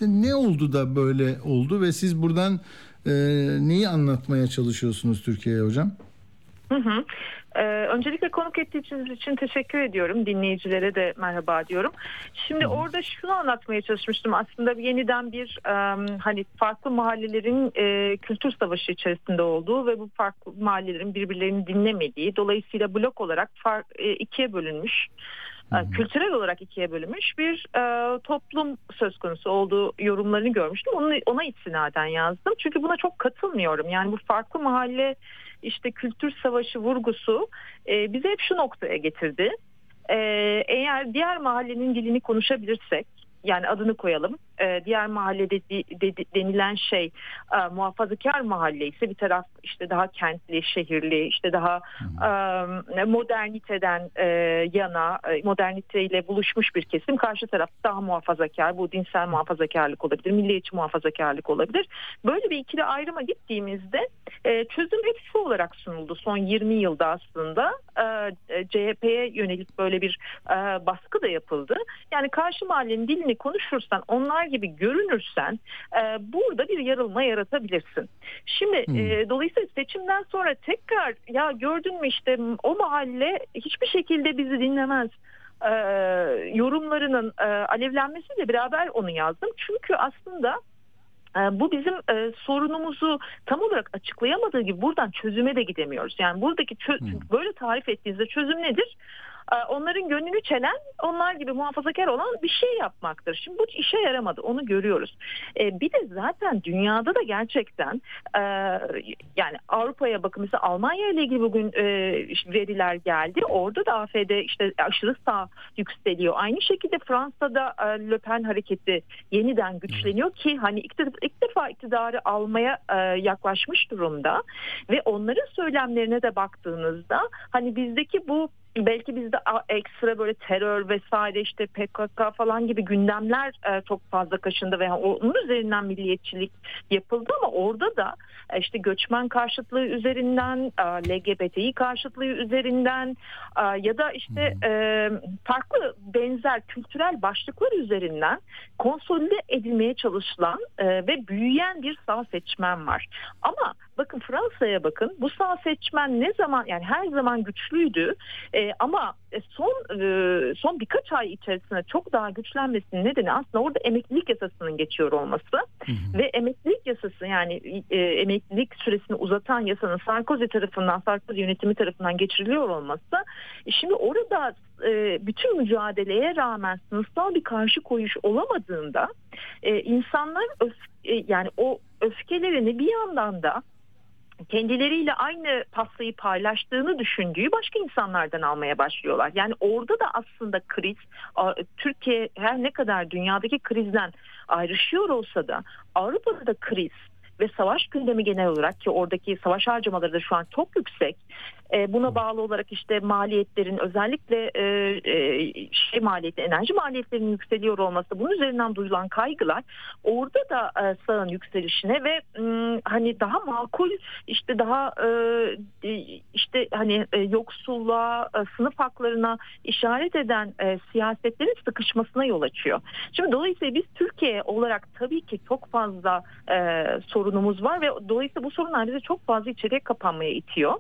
ne oldu da böyle oldu ve siz buradan e, neyi anlatmaya çalışıyorsunuz Türkiye'ye hocam? Hı hı. Ee, öncelikle konuk ettiğiniz için teşekkür ediyorum. Dinleyicilere de merhaba diyorum. Şimdi orada şunu anlatmaya çalışmıştım. Aslında yeniden bir em, hani farklı mahallelerin e, kültür savaşı içerisinde olduğu ve bu farklı mahallelerin birbirlerini dinlemediği, dolayısıyla blok olarak far, e, ikiye bölünmüş. Kültürel olarak ikiye bölünmüş bir e, toplum söz konusu olduğu yorumlarını görmüştüm. Onu, ona istinaden yazdım. Çünkü buna çok katılmıyorum. Yani bu farklı mahalle işte kültür savaşı vurgusu e, bizi hep şu noktaya getirdi. E, eğer diğer mahallenin dilini konuşabilirsek yani adını koyalım. E, diğer mahallede de- de- denilen şey e, muhafazakar mahalle ise bir taraf işte daha kentli, şehirli, işte daha e, moderniteden e, yana, e, moderniteyle buluşmuş bir kesim. Karşı taraf daha muhafazakar, bu dinsel muhafazakarlık olabilir, milliyetçi muhafazakarlık olabilir. Böyle bir ikili ayrıma gittiğimizde e, çözüm hep şu olarak sunuldu son 20 yılda aslında. E, e, CHP'ye yönelik böyle bir e, baskı da yapıldı. Yani karşı mahallenin dilini benli konuşursan onlar gibi görünürsen e, burada bir yarılma yaratabilirsin. Şimdi Hmm. e, dolayısıyla seçimden sonra tekrar ya gördün mü işte o mahalle hiçbir şekilde bizi dinlemez e, yorumlarının e, alevlenmesiyle beraber onu yazdım. Çünkü aslında e, bu bizim e, sorunumuzu tam olarak açıklayamadığı gibi buradan çözüme de gidemiyoruz. Yani buradaki çö- Hmm. böyle tarif ettiğinizde çözüm nedir? E, onların gönlünü çelen, onlar gibi muhafazakar olan bir şey yapmaktır. Şimdi bu işe yaramadı, onu görüyoruz. E, bir de zaten dünyada da gerçekten e, yani Avrupa'ya bakın mesela Almanya ile ilgili bugün e, veriler geldi. Orada da AFD işte aşırı sağ yükseliyor. Aynı şekilde Fransa'da e, Le Pen hareketi yeniden güçleniyor ki hani ilk, de- ilk defa iktidarı almaya yaklaşmış durumda ve onların söylemlerine de baktığınızda hani bizdeki bu belki bizde ekstra böyle terör vesaire işte PKK falan gibi gündemler e, çok fazla kaşındı ve onun üzerinden milliyetçilik yapıldı ama orada da e, işte göçmen karşıtlığı üzerinden, e, LGBTİ karşıtlığı üzerinden ya da işte farklı benzer kültürel başlıklar üzerinden konsolide edilmeye çalışılan ve büyüyen bir sağ seçmen var. Ama bakın Fransa'ya bakın. Bu sağ seçmen ne zaman yani her zaman güçlüydü. E, ama e, son e, son birkaç ay içerisinde çok daha güçlenmesinin nedeni aslında orada emeklilik yasasının geçiyor olması. Ve emeklilik yasası yani e, emeklilik süresini uzatan yasanın Sarkozy tarafından Sarkozy yönetimi tarafından geçiriliyor olması. E, şimdi orada e, bütün mücadeleye rağmen sınıfsal bir karşı koyuş olamadığında e, insanlar öf- e, yani o öfkelerini bir yandan da kendileriyle aynı pastayı paylaştığını düşündüğü başka insanlardan almaya başlıyorlar. Yani orada da aslında kriz Türkiye her ne kadar dünyadaki krizden ayrışıyor olsa da Avrupa'da da kriz ve savaş gündemi genel olarak ki oradaki savaş harcamaları da şu an çok yüksek. E, buna bağlı olarak işte maliyetlerin özellikle e, e, şey maliyeti, enerji maliyetlerinin yükseliyor olması, bunun üzerinden duyulan kaygılar orada da e, sağın yükselişine ve m, hani daha makul işte daha e, e, işte hani e, yoksulluğa, e, sınıf haklarına işaret eden e, siyasetlerin sıkışmasına yol açıyor. Şimdi dolayısıyla biz Türkiye olarak tabii ki çok fazla e, sorunumuz var ve dolayısıyla bu sorunlar bizi çok fazla içeriye kapanmaya itiyor.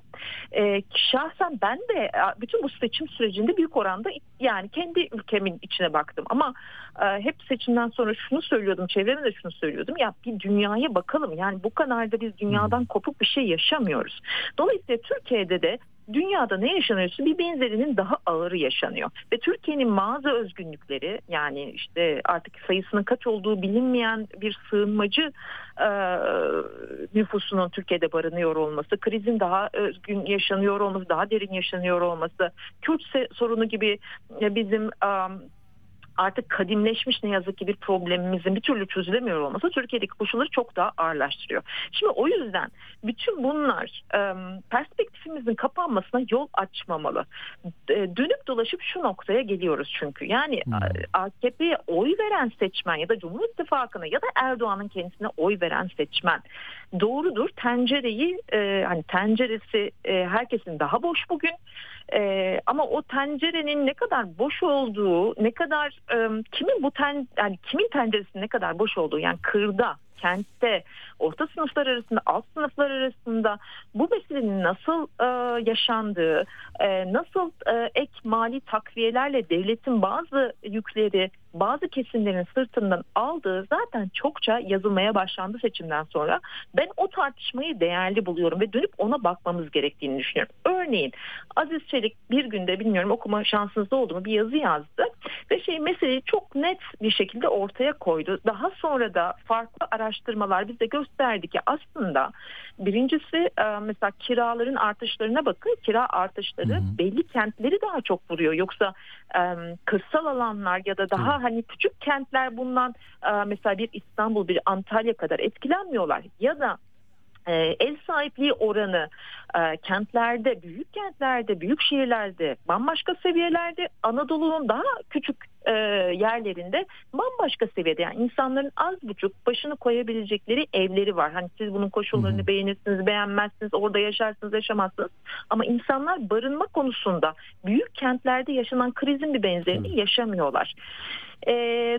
E, şahsen ben de e, bütün bu seçim sürecinde büyük oranda yani kendi ülkemin içine baktım ama e, hep seçimden sonra şunu söylüyordum çevreme de şunu söylüyordum ya bir dünyaya bakalım yani bu kadar da biz dünyadan kopuk bir şey yaşamıyoruz. Dolayısıyla Türkiye'de de dünyada ne yaşanıyorsa bir benzerinin daha ağırı yaşanıyor. Ve Türkiye'nin mağaza özgünlükleri yani işte artık sayısının kaç olduğu bilinmeyen bir sığınmacı e, nüfusunun Türkiye'de barınıyor olması, krizin daha özgün yaşanıyor olması, daha derin yaşanıyor olması, Kürt sorunu gibi e, bizim um, artık kadimleşmiş ne yazık ki bir problemimizin bir türlü çözülemiyor olması Türkiye'deki koşulları çok daha ağırlaştırıyor. Şimdi o yüzden bütün bunlar perspektifimizin kapanmasına yol açmamalı. Dönüp dolaşıp şu noktaya geliyoruz çünkü. Yani Hmm. AKP'ye oy veren seçmen ya da Cumhur İttifakı'na ya da Erdoğan'ın kendisine oy veren seçmen doğrudur. Tencereyi hani tenceresi herkesin daha boş bugün. E, ama o tencerenin ne kadar boş olduğu, ne kadar kimin bu ten yani kimin tenceresinin ne kadar boş olduğu yani kırda, kentte, orta sınıflar arasında, alt sınıflar arasında bu meselenin nasıl e, yaşandığı, e, nasıl e, ek mali takviyelerle devletin bazı yükleri, bazı kesimlerin sırtından aldığı zaten çokça yazılmaya başlandı seçimden sonra. Ben o tartışmayı değerli buluyorum ve dönüp ona bakmamız gerektiğini düşünüyorum. Örneğin Aziz Çelik bir günde bilmiyorum okuma şansınızda oldu mu bir yazı yazdı ve şey meseleyi çok net bir şekilde ortaya koydu. Daha sonra da farklı araştırmalar bize gösterdi ki aslında birincisi e, mesela kiraların artışlarına bakın kira artışları Hı hı. belli kentleri daha çok vuruyor. Yoksa e, kırsal alanlar ya da daha hani küçük kentler bundan e, mesela bir İstanbul bir Antalya kadar etkilenmiyorlar ya da ev sahipliği oranı e, kentlerde, büyük kentlerde, büyük şehirlerde bambaşka seviyelerde, Anadolu'nun daha küçük e, yerlerinde bambaşka seviyede. Yani insanların az buçuk başını koyabilecekleri evleri var. Hani siz bunun koşullarını beğenirsiniz, beğenmezsiniz, orada yaşarsınız, yaşamazsınız. Ama insanlar barınma konusunda büyük kentlerde yaşanan krizin bir benzerini yaşamıyorlar. E,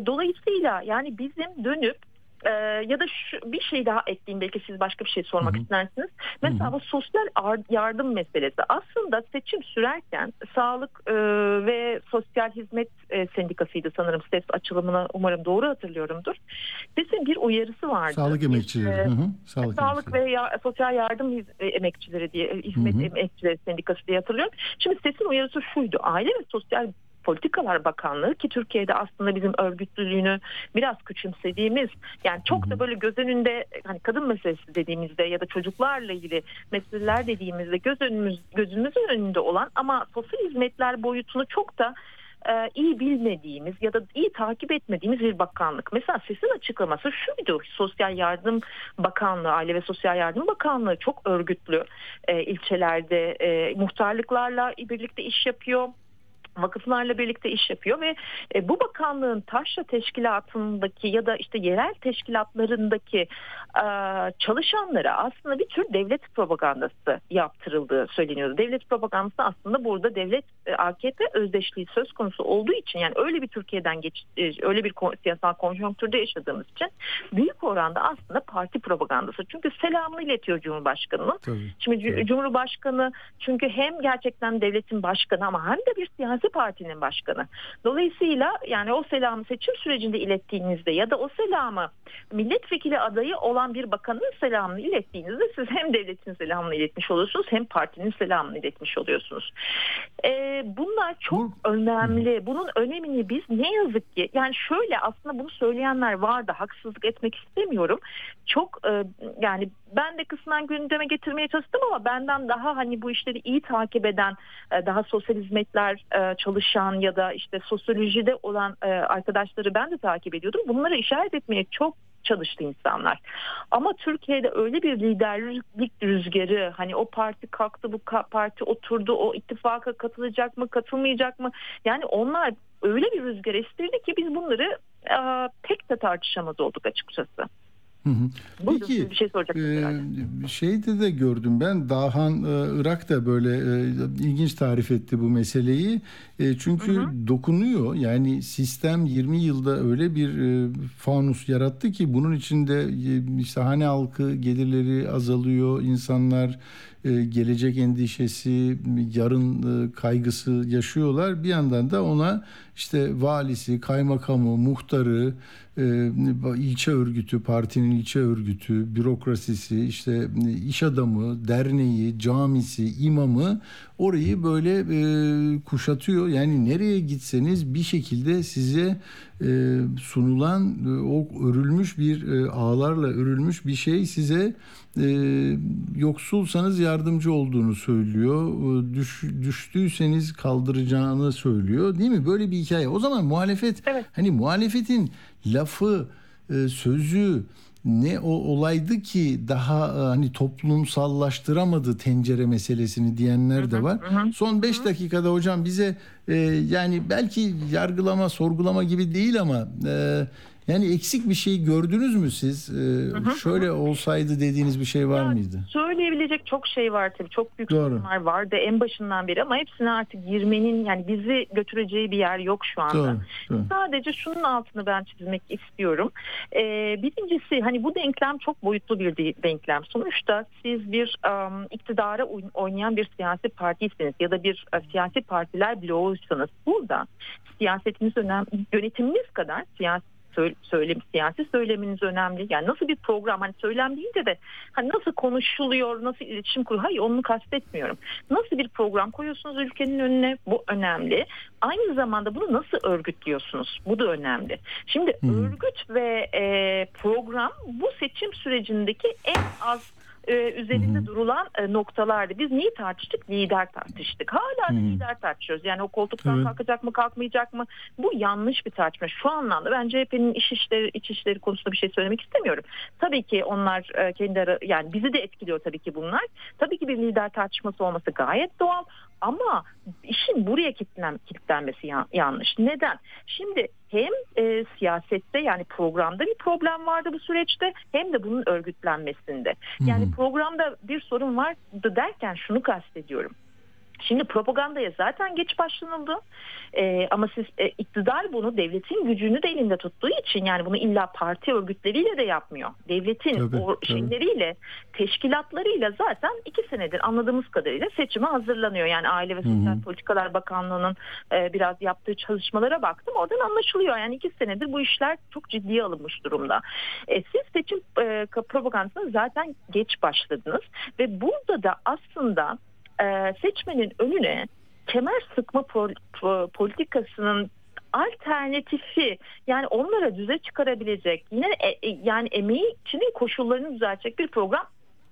dolayısıyla yani bizim dönüp ee, ya da şu, bir şey daha ekleyeyim belki siz başka bir şey sormak Hı-hı. istersiniz. Mesela bu sosyal yardım meselesi aslında seçim sürerken sağlık e, ve sosyal hizmet e, sendikasıydı sanırım ses açılımını umarım doğru hatırlıyorumdur. SES'in bir uyarısı vardı. Sağlık emekçileri. E, Hı-hı. Sağlık, Sağlık emekçileri. ve ya, sosyal yardım hiz- e, emekçileri diye e, hizmet Hı hı. emekçileri sendikası diye hatırlıyorum. Şimdi SES'in uyarısı şuydu. Aile ve Sosyal Politikalar Bakanlığı ki Türkiye'de aslında bizim örgütlülüğünü biraz küçümsediğimiz yani çok da böyle göz önünde hani kadın meselesi dediğimizde ya da çocuklarla ilgili meseleler dediğimizde göz önümüz gözümüzün önünde olan ama sosyal hizmetler boyutunu çok da e, iyi bilmediğimiz ya da iyi takip etmediğimiz bir bakanlık. Mesela sesin açıklaması şuydu. Sosyal Yardım Bakanlığı, Aile ve Sosyal Yardım Bakanlığı çok örgütlü e, ilçelerde e, muhtarlıklarla birlikte iş yapıyor vakıflarla birlikte iş yapıyor ve e, bu bakanlığın taşra teşkilatındaki ya da işte yerel teşkilatlarındaki e, çalışanlara aslında bir tür devlet propagandası yaptırıldığı söyleniyordu. Devlet propagandası aslında burada devlet e, AKP özdeşliği söz konusu olduğu için yani öyle bir Türkiye'den geç e, öyle bir siyasal konjonktürde yaşadığımız için büyük oranda aslında parti propagandası. Çünkü selamını iletiyor Cumhurbaşkanı'nın. Şimdi Evet. Cumhurbaşkanı çünkü hem gerçekten devletin başkanı ama hem de bir siyasi partinin başkanı. Dolayısıyla yani o selamı seçim sürecinde ilettiğinizde ya da o selamı milletvekili adayı olan bir bakanın selamını ilettiğinizde siz hem devletin selamını iletmiş oluyorsunuz hem partinin selamını iletmiş oluyorsunuz. Ee, bunlar çok önemli. Bunun önemini biz ne yazık ki yani şöyle aslında bunu söyleyenler vardı haksızlık etmek istemiyorum. Çok e, yani ben de kısmen gündeme getirmeye çalıştım ama benden daha hani bu işleri iyi takip eden e, daha sosyal hizmetler e, çalışan ya da işte sosyolojide olan e, arkadaşları ben de takip ediyordum. Bunlara işaret etmeye çok çalıştı insanlar. Ama Türkiye'de öyle bir liderlik rüzgarı hani o parti kalktı bu parti oturdu o ittifaka katılacak mı katılmayacak mı yani onlar öyle bir rüzgar estirdi ki biz bunları pek de tartışamaz olduk açıkçası. Hı hı. Buyurun Peki, bir şey soracaksınız herhalde. Ee, şeyde de gördüm ben Dahan e, Irak da böyle e, ilginç tarif etti bu meseleyi. E, çünkü dokunuyor. Yani sistem 20 yılda öyle bir e, fanus yarattı ki bunun içinde e, işte hane halkı gelirleri azalıyor. İnsanlar e, gelecek endişesi yarın e, kaygısı yaşıyorlar. Bir yandan da ona işte valisi kaymakamı muhtarı e, ilçe örgütü, partinin ilçe örgütü, bürokrasisi, işte iş adamı, derneği, camisi, imamı orayı böyle e, kuşatıyor. Yani nereye gitseniz bir şekilde size e, sunulan e, o örülmüş bir e, ağlarla örülmüş bir şey size e, yoksulsanız yardımcı olduğunu söylüyor. E, Düş, düştüyseniz kaldıracağını söylüyor. Değil mi? Böyle bir hikaye. O zaman muhalefet Evet. hani muhalefetin lafı, e, sözü ne o olaydı ki daha e, hani toplumsallaştıramadı tencere meselesini diyenler de var. Son 5 dakikada hocam bize e, yani belki yargılama, sorgulama gibi değil ama e, yani eksik bir şey gördünüz mü siz? E, şöyle olsaydı dediğiniz bir şey var Ya, mıydı? Söyleyebilecek çok şey var tabii. Çok büyük Doğru. sorunlar vardı en başından beri ama hepsine artık girmenin yani bizi götüreceği bir yer yok şu anda. Doğru, doğru. Sadece şunun altını ben çizmek istiyorum. Ee, birincisi hani bu denklem çok boyutlu bir de- denklem. Sonuçta siz bir um, iktidara oyn- oynayan bir siyasi partiyseniz ya da bir e, siyasi partiler bloğuysanız burada siyasetiniz önemli, yönetiminiz kadar siyasi söylem siyasi söyleminiz önemli. Yani nasıl bir program hani söylem deyince de hani nasıl konuşuluyor, nasıl iletişim kuruyor. Hayır onu kastetmiyorum. Nasıl bir program koyuyorsunuz ülkenin önüne bu önemli. Aynı zamanda bunu nasıl örgütlüyorsunuz? Bu da önemli. Şimdi hı. örgüt ve e, program bu seçim sürecindeki en az e, üzerinde durulan e, noktalardı. Biz neyi tartıştık? Lider tartıştık. Hala da lider tartışıyoruz. Yani o koltuktan Evet. kalkacak mı kalkmayacak mı? Bu yanlış bir tartışma. Şu anlamda ben CHP'nin iş işleri, iç işleri konusunda bir şey söylemek istemiyorum. Tabii ki onlar e, kendi ara, yani bizi de etkiliyor tabii ki bunlar. Tabii ki bir lider tartışması olması gayet doğal. Ama işin buraya kilitlen, kilitlenmesi ya- yanlış. Neden? Şimdi hem e, siyasette yani programda bir problem vardı bu süreçte hem de bunun örgütlenmesinde. Yani programda bir sorun vardı derken şunu kastediyorum. Şimdi propagandaya zaten geç başlanıldı Ee, ama siz e, iktidar bunu devletin gücünü de elinde tuttuğu için yani bunu illa parti örgütleriyle de yapmıyor. Devletin Tabii, o tabii. şeyleriyle teşkilatlarıyla zaten iki senedir anladığımız kadarıyla seçime hazırlanıyor. Yani Aile ve Sosyal Politikalar Bakanlığı'nın e, biraz yaptığı çalışmalara baktım oradan anlaşılıyor. Yani iki senedir bu işler çok ciddiye alınmış durumda. E, siz seçim e, propagandasına zaten geç başladınız ve burada da aslında e, seçmenin önüne kemer sıkma pol- po- politikasının alternatifi yani onlara düze çıkarabilecek yine e- e- yani emeği içinin koşullarını düzeltecek bir program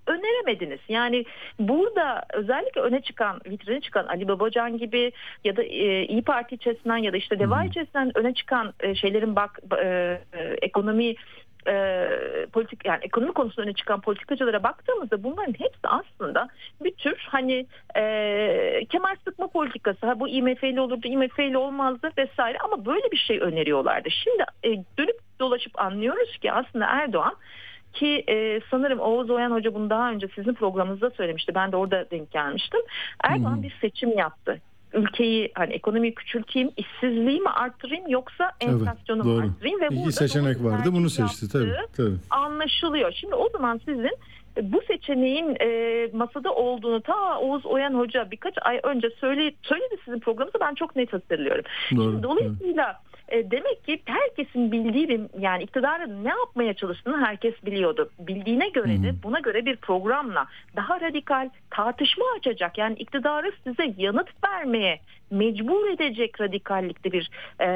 öneremediniz. Yani burada özellikle öne çıkan, vitrine çıkan Ali Babacan gibi ya da e, İyi Parti içerisinden ya da işte Deva içerisinden öne çıkan e, şeylerin bak e, e, ekonomi e, politik yani ekonomi konusunda öne çıkan politikacılara baktığımızda bunların hepsi aslında bir tür hani e, kemer sıkma politikası ha bu IMF'li olurdu IMF'li olmazdı vesaire ama böyle bir şey öneriyorlardı. Şimdi e, dönüp dolaşıp anlıyoruz ki aslında Erdoğan ki e, sanırım Oğuz Oyan Hoca bunu daha önce sizin programınızda söylemişti. Ben de orada denk gelmiştim. Erdoğan bir seçim yaptı. Ülkeyi hani ekonomiyi küçülteyim, işsizliği mi arttırayım yoksa Evet, enflasyonu mu arttırayım ve İki seçenek vardı. Bunu seçti tabii. tabii. anlaşılıyor. Şimdi o zaman sizin e, bu seçeneğin e, masada olduğunu ta Oğuz Oyan Hoca birkaç ay önce söyledi, söyledi sizin programınızda ben çok net hatırlıyorum. Doğru, Şimdi dolayısıyla e, demek ki herkesin bildiği bir yani iktidarın ne yapmaya çalıştığını herkes biliyordu. Bildiğine göre de buna göre bir programla daha radikal tartışma açacak. Yani iktidarı size yanıt vermeye mecbur edecek radikallikte bir e,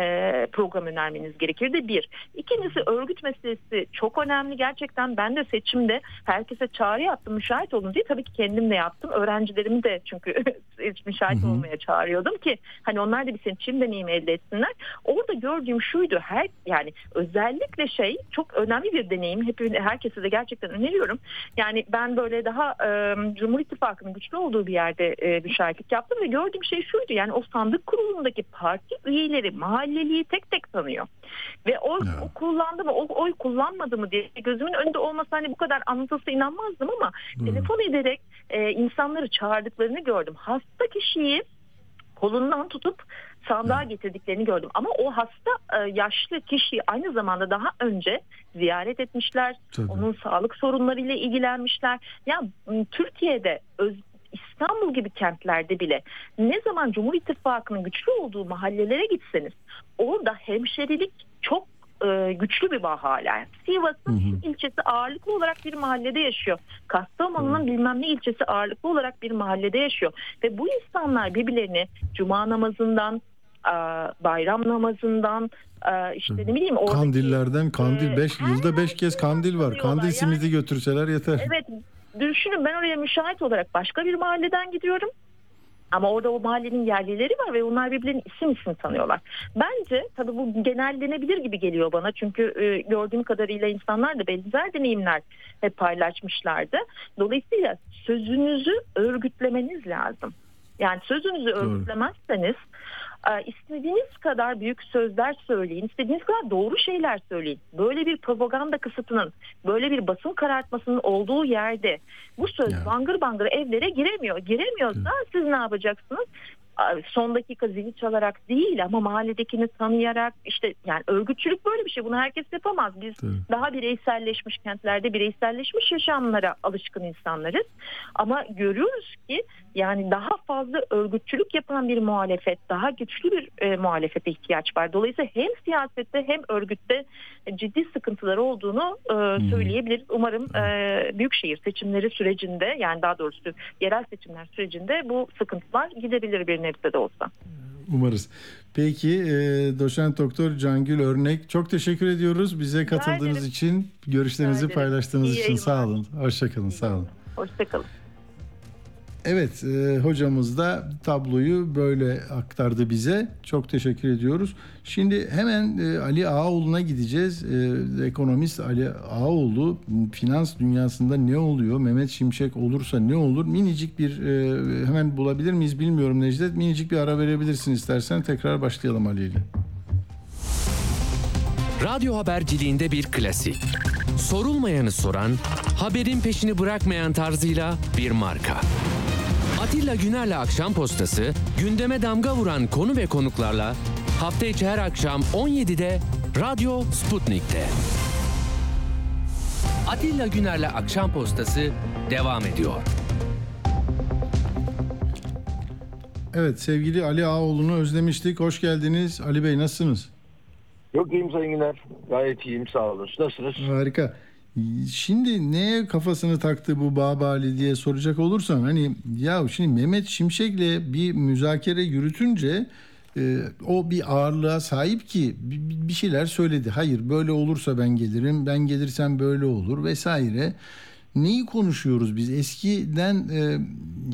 program önermeniz gerekirdi. Bir. İkincisi örgüt meselesi çok önemli gerçekten. Ben de seçimde herkese çağrı yaptım müşahit olun diye. Tabii ki kendim de yaptım. Öğrencilerimi de çünkü müşahit olmaya çağırıyordum ki hani onlar da bir seçim deneyimi elde etsinler. Orada gördüğüm şuydu her yani özellikle şey çok önemli bir deneyim hep herkese de gerçekten öneriyorum. Yani ben böyle daha e, Cumhur İttifakı'nın güçlü olduğu bir yerde e, müşahitlik yaptım ve gördüğüm şey şuydu yani o sandık kurulundaki parti üyeleri mahalleliyi tek tek tanıyor. Ve oy o kullandı mı o oy kullanmadı mı diye gözümün önünde olmasa hani bu kadar anlatılsa inanmazdım ama telefon ederek e, insanları çağırdıklarını gördüm. Hasta kişiyi kolundan tutup sandığa getirdiklerini gördüm. Ama o hasta e, yaşlı kişiyi aynı zamanda daha önce ziyaret etmişler. Tabii. Onun sağlık sorunlarıyla ilgilenmişler. Ya Türkiye'de öz, İstanbul gibi kentlerde bile ne zaman Cumhur İttifakı'nın güçlü olduğu mahallelere gitseniz orada hemşerilik çok e, güçlü bir bağ hala. Sivas'ın şu ilçesi ağırlıklı olarak bir mahallede yaşıyor. Kastamonu'nun bilmem ne ilçesi ağırlıklı olarak bir mahallede yaşıyor. Ve bu insanlar birbirlerini cuma namazından, bayram namazından, e, işte ne bileyim oradaki... Kandillerden kandil e, 5 her yılda 5 kez kandil var. Kandil simidi götürseler yeter. Evet düşünün ben oraya müşahit olarak başka bir mahalleden gidiyorum. Ama orada o mahallenin yerlileri var ve onlar birbirlerini isim isim tanıyorlar. Bence tabii bu genellenebilir gibi geliyor bana. Çünkü e, gördüğüm kadarıyla insanlar da benzer deneyimler hep paylaşmışlardı. Dolayısıyla sözünüzü örgütlemeniz lazım. Yani sözünüzü örgütlemezseniz e, istediğiniz kadar büyük sözler söyleyin, istediğiniz kadar doğru şeyler söyleyin. Böyle bir propaganda kısıtının, böyle bir basın karartmasının olduğu yerde bu söz Ya. bangır bangır evlere giremiyor. Giremiyorsa siz ne yapacaksınız? Son dakika zili çalarak değil ama mahalledekini tanıyarak işte yani örgütçülük böyle bir şey. Bunu herkes yapamaz. Biz Tabii. daha bireyselleşmiş kentlerde bireyselleşmiş yaşamlara alışkın insanlarız. Ama görüyoruz ki yani daha fazla örgütçülük yapan bir muhalefet, daha güçlü bir e, muhalefete ihtiyaç var. Dolayısıyla hem siyasette hem örgütte ciddi sıkıntılar olduğunu e, söyleyebiliriz. Umarım e, büyükşehir seçimleri sürecinde yani daha doğrusu yerel seçimler sürecinde bu sıkıntılar gidebilir bir nebze de olsa. Umarız. Peki e, doçent doktor Cangül Örnek çok teşekkür ediyoruz bize katıldığınız için, görüşlerinizi paylaştığınız İyi için sağ olun. Hoşçakalın, sağ olun. Hoşçakalın. Evet, e, hocamız da tabloyu böyle aktardı bize. Çok teşekkür ediyoruz. Şimdi hemen e, Ali Ağaoğlu'na gideceğiz. E, ekonomist Ali Ağaoğlu, finans dünyasında ne oluyor? Mehmet Şimşek olursa ne olur? Minicik bir, e, hemen bulabilir miyiz bilmiyorum Necdet. Minicik bir ara verebilirsin istersen. Tekrar başlayalım Ali ile. Radyo haberciliğinde bir klasik. Sorulmayanı soran, haberin peşini bırakmayan tarzıyla bir marka. Atilla Güner'le Akşam Postası, gündeme damga vuran konu ve konuklarla hafta içi her akşam 17'de Radyo Sputnik'te. Atilla Güner'le Akşam Postası devam ediyor. Evet, sevgili Ali Ağaoğlu'nu özlemiştik. Hoş geldiniz. Ali Bey nasılsınız? Yok iyiyim Sayın Güner. Gayet iyiyim sağ olun. Nasılsınız? Harika. Şimdi neye kafasını taktı bu Babali diye soracak olursan hani ya şimdi Mehmet Şimşek'le bir müzakere yürütünce e, o bir ağırlığa sahip ki bir şeyler söyledi. Hayır böyle olursa ben gelirim, ben gelirsem böyle olur vesaire. Neyi konuşuyoruz biz? Eskiden e,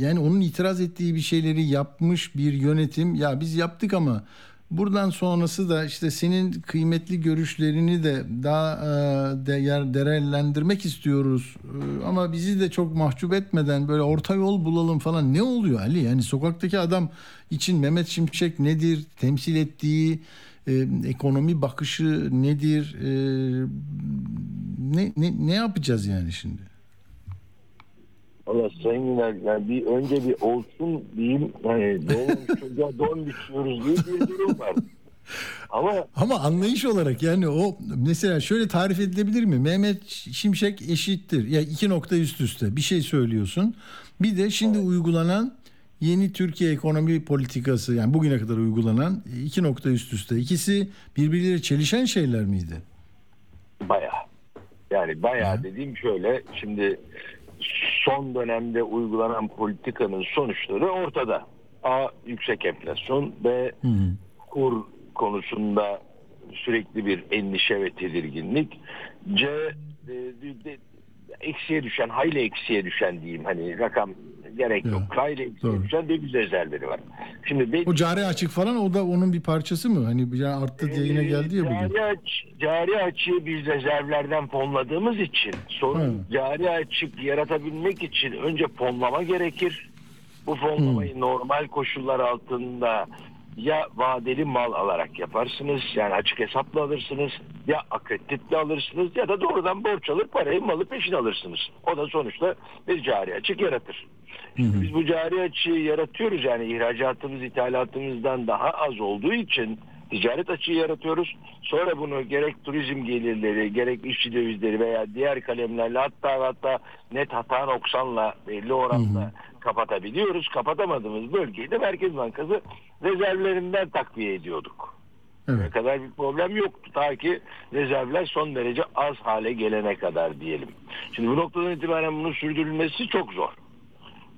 yani onun itiraz ettiği bir şeyleri yapmış bir yönetim ya biz yaptık ama Buradan sonrası da işte senin kıymetli görüşlerini de daha e, değer değerlendirmek istiyoruz. E, ama bizi de çok mahcup etmeden böyle orta yol bulalım falan. Ne oluyor Ali? Yani sokaktaki adam için Mehmet Şimşek nedir? Temsil ettiği e, ekonomi bakışı nedir? E, ne, ne ne yapacağız yani şimdi? Valla Sayın yani bir önce bir olsun diyeyim hani doğmamış çocuğa don biçiyoruz diye bir durum var. Ama Ama anlayış olarak yani o mesela şöyle tarif edilebilir mi? Mehmet Şimşek eşittir. Ya iki nokta üst üste bir şey söylüyorsun. Bir de şimdi uygulanan yeni Türkiye ekonomi politikası yani bugüne kadar uygulanan iki nokta üst üste. İkisi birbirleriyle çelişen şeyler miydi? bayağı yani bayağı dediğim şöyle şimdi son dönemde uygulanan politikanın sonuçları ortada. A. Yüksek enflasyon. B. Kur konusunda sürekli bir endişe ve tedirginlik. C. eksiye düşen, hayli eksiye düşen diyeyim. Hani rakam gerek yok. Evet, Hayli eksiye doğru. düşen döviz rezervleri var. Şimdi ben, O cari açık falan o da onun bir parçası mı? Hani yani arttı diye yine geldi ya bugün. Cari, aç, cari açığı biz rezervlerden fonladığımız için sorun Hı. cari açık yaratabilmek için önce fonlama gerekir. Bu fonlamayı normal koşullar altında ya vadeli mal alarak yaparsınız yani açık hesapla alırsınız ya akreditle alırsınız ya da doğrudan borç alır parayı malı peşin alırsınız. O da sonuçta bir cari açık yaratır. Şimdi biz bu cari açığı yaratıyoruz yani ihracatımız ithalatımızdan daha az olduğu için ticaret açığı yaratıyoruz. Sonra bunu gerek turizm gelirleri, gerek işçi dövizleri veya diğer kalemlerle hatta hatta net hata noksanla belli oranda kapatabiliyoruz. Kapatamadığımız bölgeyi de Merkez Bankası rezervlerinden takviye ediyorduk. Evet. Ne kadar bir problem yoktu. Ta ki rezervler son derece az hale gelene kadar diyelim. Şimdi bu noktadan itibaren bunun sürdürülmesi çok zor.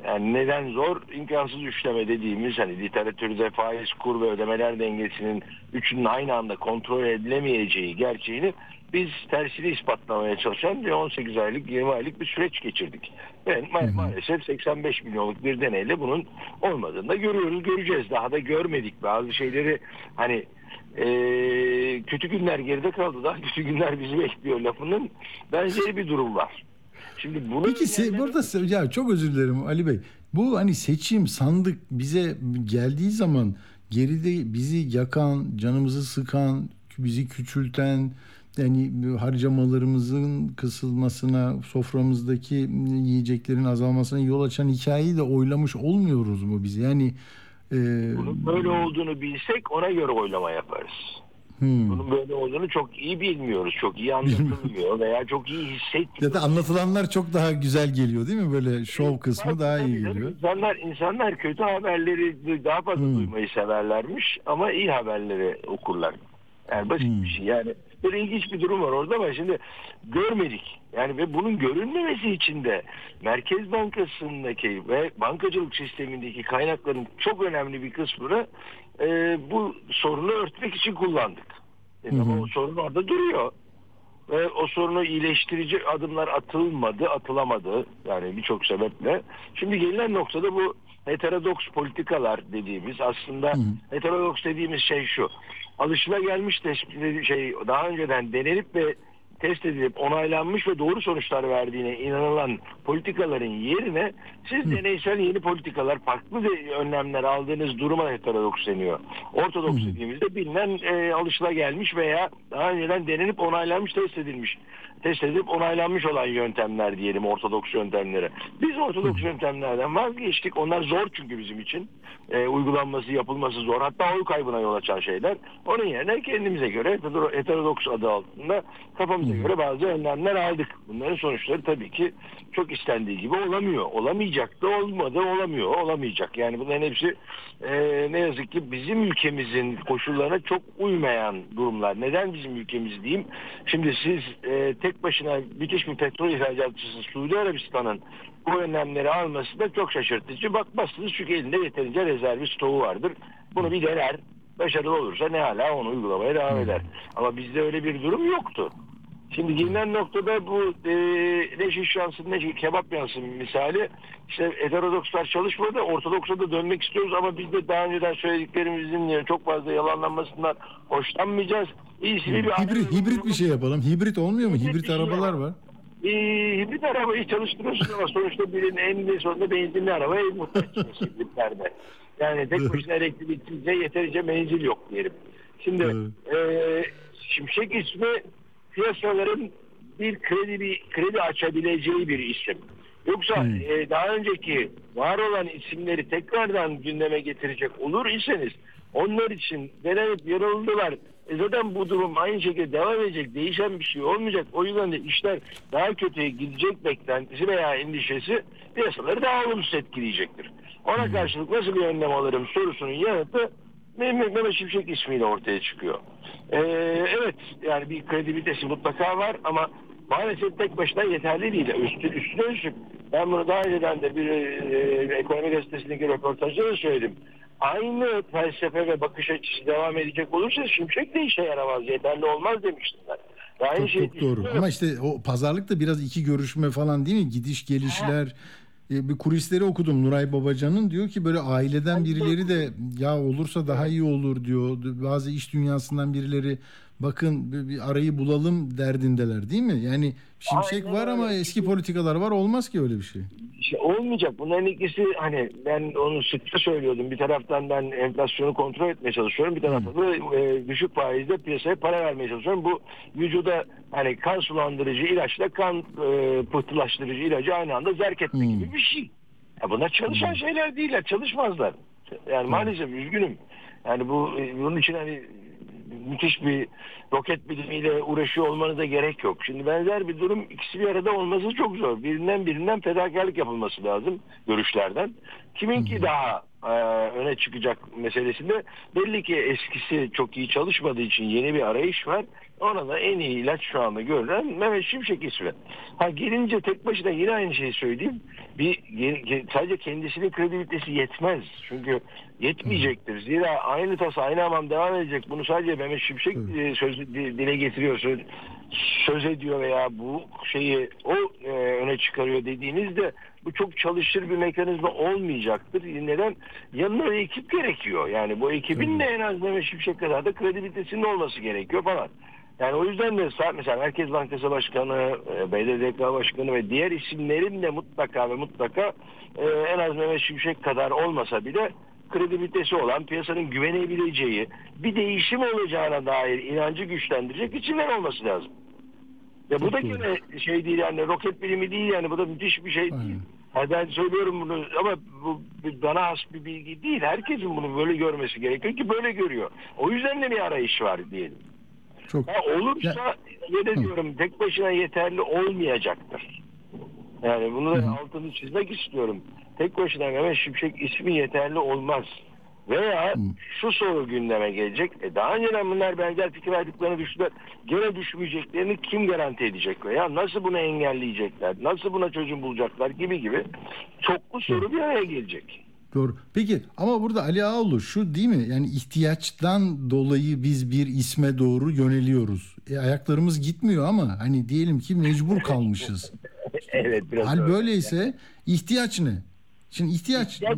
Yani neden zor? İmkansız üçleme dediğimiz hani literatürde faiz, kur ve ödemeler dengesinin üçünün aynı anda kontrol edilemeyeceği gerçeğini biz tersini ispatlamaya çalışan bir 18 aylık 20 aylık bir süreç geçirdik. Ve ma- maalesef 85 milyonluk bir deneyle bunun olmadığını da görüyoruz, göreceğiz. Daha da görmedik bazı şeyleri hani eee, kötü günler geride kaldı daha kötü günler bizi bekliyor lafının benzeri bir durum var. Şimdi bunu Peki se- burada ya çok özür dilerim Ali Bey. Bu hani seçim sandık bize geldiği zaman geride bizi yakan, canımızı sıkan, bizi küçülten yani harcamalarımızın kısılmasına, soframızdaki yiyeceklerin azalmasına yol açan hikayeyi de oylamış olmuyoruz mu biz? Yani e, Bunun böyle olduğunu bilsek ona göre oylama yaparız. Hmm. Bunun böyle olduğunu çok iyi bilmiyoruz. Çok iyi anlatılmıyor veya çok iyi hissetmiyoruz. ya da anlatılanlar çok daha güzel geliyor değil mi? Böyle şov kısmı daha iyi geliyor. İnsanlar, insanlar kötü haberleri daha fazla Hmm. duymayı severlermiş ama iyi haberleri okurlar. Yani basit Hmm. bir şey. Yani böyle ilginç bir durum var orada ama şimdi görmedik. Yani ve bunun görülmemesi için de Merkez Bankası'ndaki ve bankacılık sistemindeki kaynakların çok önemli bir kısmını e, bu sorunu örtmek için kullandık. E, ama o sorun orada duruyor. ve o sorunu iyileştirici adımlar atılmadı, atılamadı. Yani birçok sebeple. Şimdi gelinen noktada bu heterodoks politikalar dediğimiz aslında heterodoks dediğimiz şey şu. Alışılagelmiş tespit şey daha önceden denenip ve test edilip onaylanmış ve doğru sonuçlar verdiğine inanılan politikaların yerine siz deneysel yeni politikalar, farklı de önlemler aldığınız duruma heterodoks deniyor. Ortodoks dediğimizde bilinen e, alışılagelmiş veya daha önceden denenip onaylanmış, test edilmiş, test edilip onaylanmış olan yöntemler diyelim ortodoks yöntemlere. Biz ortodoks yöntemlerden vazgeçtik. Onlar zor çünkü bizim için. E, uygulanması, yapılması zor. Hatta oy kaybına yol açan şeyler. Onun yerine kendimize göre hetero- heterodoks adı altında kafamıza göre bazı önlemler aldık. Bunların sonuçları tabii ki çok istendiği gibi olamıyor. Olamayacak da olmadı, olamıyor, olamayacak. Yani bunların hepsi e, ne yazık ki bizim ülkemizin koşullarına çok uymayan durumlar. Neden bizim ülkemiz diyeyim? Şimdi siz e, tek başına müthiş bir petrol ihracatçısı Suudi Arabistan'ın bu önlemleri alması da çok şaşırtıcı. Bakmazsınız çünkü elinde yeterince rezervi stoğu vardır. Bunu bir dener. Başarılı olursa ne hala onu uygulamaya devam eder. Ama bizde öyle bir durum yoktu. Şimdi gelinen noktada bu e, ne şiş yansın ne kebap yansın misali işte heterodokslar çalışmadı ortodoksa da dönmek istiyoruz ama biz de daha önceden söylediklerimizin çok fazla yalanlanmasından hoşlanmayacağız. İyisini bir Hibrit, hibrit bir şey yapalım. Hibrit olmuyor mu? Hibrit Hibrit şey arabalar var. e, hibrit arabayı çalıştırıyorsun ama sonuçta birinin eninde sonunda benzinli arabaya muhtaçsınız hibritlerde. Yani tek başına elektriksizce yeterince menzil yok diyelim. Şimdi e, Şimşek ismi piyasaların bir kredi bir kredi açabileceği bir isim. Yoksa e, daha önceki var olan isimleri tekrardan gündeme getirecek olur iseniz onlar için denenip yanıldılar. E zaten bu durum aynı şekilde devam edecek. Değişen bir şey olmayacak. O yüzden de işler daha kötüye gidecek beklentisi veya endişesi piyasaları daha olumsuz etkileyecektir. Ona karşılık nasıl bir önlem alırım sorusunun yanıtı Mehmet Mehmet Şimşek ismiyle ortaya çıkıyor. Ee, evet yani bir kredibilitesi mutlaka var ama maalesef tek başına yeterli değil. Üstü, üstüne üstlük ben bunu daha önceden de bir e, ekonomi gazetesindeki röportajda da söyledim. Aynı felsefe ve bakış açısı devam edecek olursa Şimşek de işe yaramaz, yeterli olmaz demiştim ben. Aynı Çok, şeyi çok doğru. Ama işte o pazarlık da biraz iki görüşme falan değil mi? Gidiş gelişler. E, bir kulisleri okudum. Nuray Babacan'ın diyor ki böyle aileden birileri de ya olursa daha iyi olur diyor. Bazı iş dünyasından birileri bakın bir, bir arayı bulalım derdindeler değil mi? Yani şimşek Aynen var ama öyle. eski politikalar var olmaz ki öyle bir şey. şey olmayacak. Bunların ikisi hani ben onu sıkça söylüyordum. Bir taraftan ben enflasyonu kontrol etmeye çalışıyorum. Bir taraftan da e, düşük faizle piyasaya para vermeye çalışıyorum. Bu vücuda hani kan sulandırıcı ilaçla kan e, pıhtılaştırıcı ilacı aynı anda zerk etme Hmm. gibi bir şey. Ya bunlar çalışan şeyler değiller. Çalışmazlar. Yani maalesef üzgünüm. Yani bu e, bunun için hani müthiş bir roket bilimiyle uğraşıyor olmanıza gerek yok. Şimdi benzer bir durum ikisi bir arada olması çok zor. Birinden birinden fedakarlık yapılması lazım görüşlerden. Kiminki daha e, öne çıkacak meselesinde belli ki eskisi çok iyi çalışmadığı için yeni bir arayış var. Ona da en iyi ilaç şu anda görülen Mehmet Şimşek ismi. Ha gelince tek başına yine aynı şeyi söyleyeyim. Bir sadece kendisinin kredibilitesi yetmez. Çünkü yetmeyecektir. Zira aynı tas aynı hamam devam edecek. Bunu sadece Mehmet Şimşek e, söz di- dile getiriyor, söz, ediyor veya bu şeyi o e, öne çıkarıyor dediğinizde bu çok çalışır bir mekanizma olmayacaktır. Neden? Yanına bir ekip gerekiyor. Yani bu ekibin de en az Mehmet Şimşek kadar da kredibilitesinin olması gerekiyor falan. Yani o yüzden de mesela Merkez Bankası Başkanı, e, BDDK Başkanı ve diğer isimlerin de mutlaka ve mutlaka e, en az Mehmet Şimşek kadar olmasa bile kredibilitesi olan, piyasanın güvenebileceği, bir değişim olacağına dair inancı güçlendirecek isimler olması lazım. Ya bu da gene şey değil yani roket bilimi değil yani bu da müthiş bir şey değil. Yani ben söylüyorum bunu ama bu bana has bir bilgi değil. Herkesin bunu böyle görmesi gerekiyor ki böyle görüyor. O yüzden de bir arayış var diyelim. Çok Ha, olursa yine diyorum tek başına yeterli olmayacaktır. Yani bunu da altını çizmek istiyorum. Tek başına Mehmet Şimşek ismi yeterli olmaz. Veya şu soru gündeme gelecek. E daha önceden bunlar benzer fikir verdiklerini düşündüler. Gene düşmeyeceklerini kim garanti edecek? Veya nasıl bunu engelleyecekler? Nasıl buna çözüm bulacaklar? Gibi gibi. Çoklu soru bir araya gelecek. Doğru. Peki ama burada Ali Ağoğlu şu değil mi? Yani ihtiyaçtan dolayı biz bir isme doğru yöneliyoruz. E, ayaklarımız gitmiyor ama hani diyelim ki mecbur kalmışız. evet biraz Hal öyle. böyleyse ihtiyaç ne? Şimdi ihtiyaç, İhtiyaç-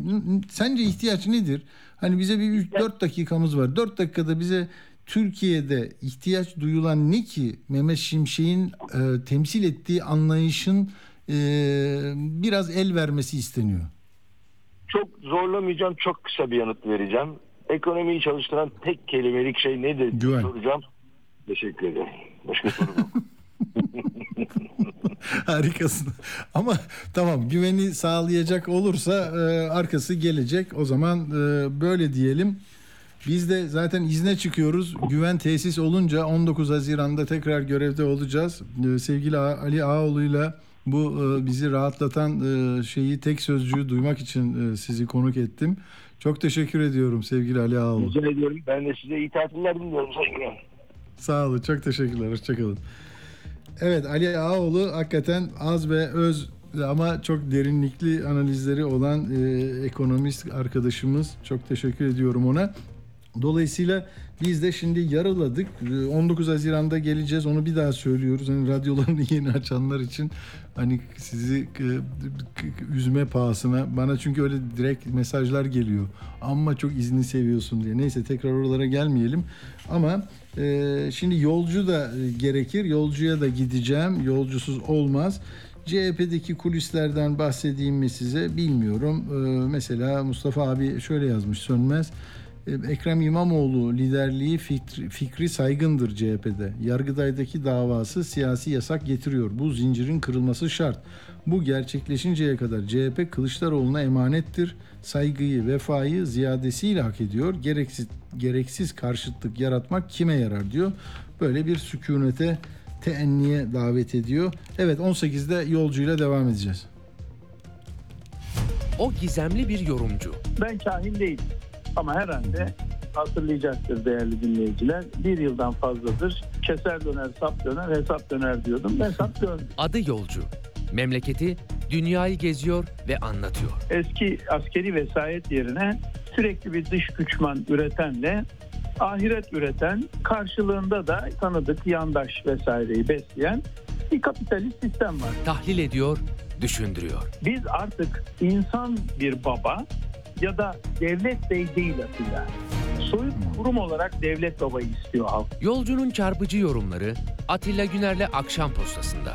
sence ihtiyaç nedir? Hani bize bir 3-4 dakikamız var. 4 dakikada bize Türkiye'de ihtiyaç duyulan ne ki Mehmet Şimşek'in e, temsil ettiği anlayışın e, biraz el vermesi isteniyor. Çok zorlamayacağım. Çok kısa bir yanıt vereceğim. Ekonomiyi çalıştıran tek kelimelik şey nedir diye Güven. soracağım. Teşekkür ederim. Başka soru yok. Harikasın. Ama tamam güveni sağlayacak olursa e, arkası gelecek. O zaman e, böyle diyelim. Biz de zaten izne çıkıyoruz. Güven tesis olunca 19 Haziran'da tekrar görevde olacağız. E, sevgili Ali Ağoğlu'yla bu e, bizi rahatlatan e, şeyi tek sözcüğü duymak için e, sizi konuk ettim. Çok teşekkür ediyorum sevgili Ali Ağoğlu. Rica ediyorum. Ben de size iyi tatiller diliyorum Sayın. Sağ olun. Çok teşekkürler. Hoşçakalın. Evet Ali Ağoğlu hakikaten az ve öz ama çok derinlikli analizleri olan e, ekonomist arkadaşımız. Çok teşekkür ediyorum ona. Dolayısıyla biz de şimdi yarıladık. E, 19 Haziran'da geleceğiz. Onu bir daha söylüyoruz. Hani radyolarını yeni açanlar için hani sizi e, üzme pahasına. Bana çünkü öyle direkt mesajlar geliyor. Ama çok izni seviyorsun diye. Neyse tekrar oralara gelmeyelim. Ama e, şimdi yolcu da e, gerekir. Yolcuya da gideceğim. Yolcusuz olmaz. CHP'deki kulislerden bahsedeyim mi size bilmiyorum. E, mesela Mustafa abi şöyle yazmış Sönmez. E, Ekrem İmamoğlu liderliği fikri, fikri saygındır CHP'de. Yargıday'daki davası siyasi yasak getiriyor. Bu zincirin kırılması şart. Bu gerçekleşinceye kadar CHP Kılıçdaroğlu'na emanettir. Saygıyı, vefayı ziyadesiyle hak ediyor. Gereksiz, gereksiz karşıtlık yaratmak kime yarar diyor. Böyle bir sükunete, teenniye davet ediyor. Evet 18'de yolcuyla devam edeceğiz. O gizemli bir yorumcu. Ben kahin değilim. Ama herhalde hatırlayacaktır değerli dinleyiciler. Bir yıldan fazladır keser döner, sap döner, hesap döner diyordum. Hesap döndü. Adı yolcu. Memleketi dünyayı geziyor ve anlatıyor. Eski askeri vesayet yerine sürekli bir dış güçman üretenle ahiret üreten karşılığında da tanıdık yandaş vesaireyi besleyen bir kapitalist sistem var. Tahlil ediyor, düşündürüyor. Biz artık insan bir baba ya da devlet bey değil aslında. Soyut kurum olarak devlet babayı istiyor halk. Yolcunun çarpıcı yorumları Atilla Güner'le Akşam Postası'nda.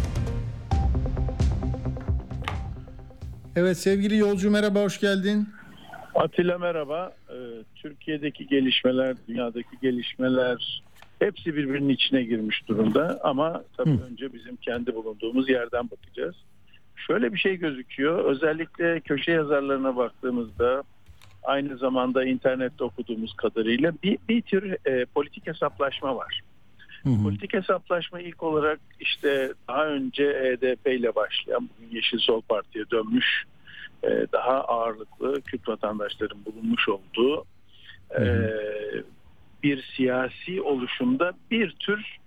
Evet sevgili yolcu merhaba hoş geldin. Atilla merhaba. Ee, Türkiye'deki gelişmeler, dünyadaki gelişmeler hepsi birbirinin içine girmiş durumda. Ama tabii Hı. önce bizim kendi bulunduğumuz yerden bakacağız. Şöyle bir şey gözüküyor. Özellikle köşe yazarlarına baktığımızda aynı zamanda internette okuduğumuz kadarıyla bir, bir tür e, politik hesaplaşma var. Hı hı. Politik hesaplaşma ilk olarak işte daha önce HDP ile başlayan bugün Yeşil Sol Parti'ye dönmüş e, daha ağırlıklı Kürt vatandaşların bulunmuş olduğu e, bir siyasi oluşumda bir tür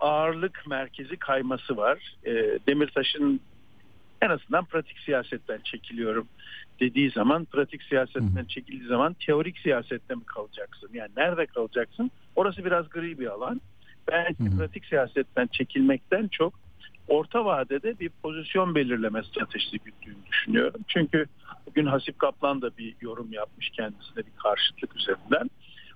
ağırlık merkezi kayması var. E, Demirtaş'ın en azından pratik siyasetten çekiliyorum dediği zaman pratik siyasetten çekildiği zaman teorik siyasette mi kalacaksın? Yani nerede kalacaksın? Orası biraz gri bir alan. Belki Hı hı. pratik siyasetten çekilmekten çok orta vadede bir pozisyon belirleme stratejisi güttüğünü düşünüyorum. Çünkü bugün Hasip Kaplan da bir yorum yapmış kendisine bir karşıtlık üzerinden.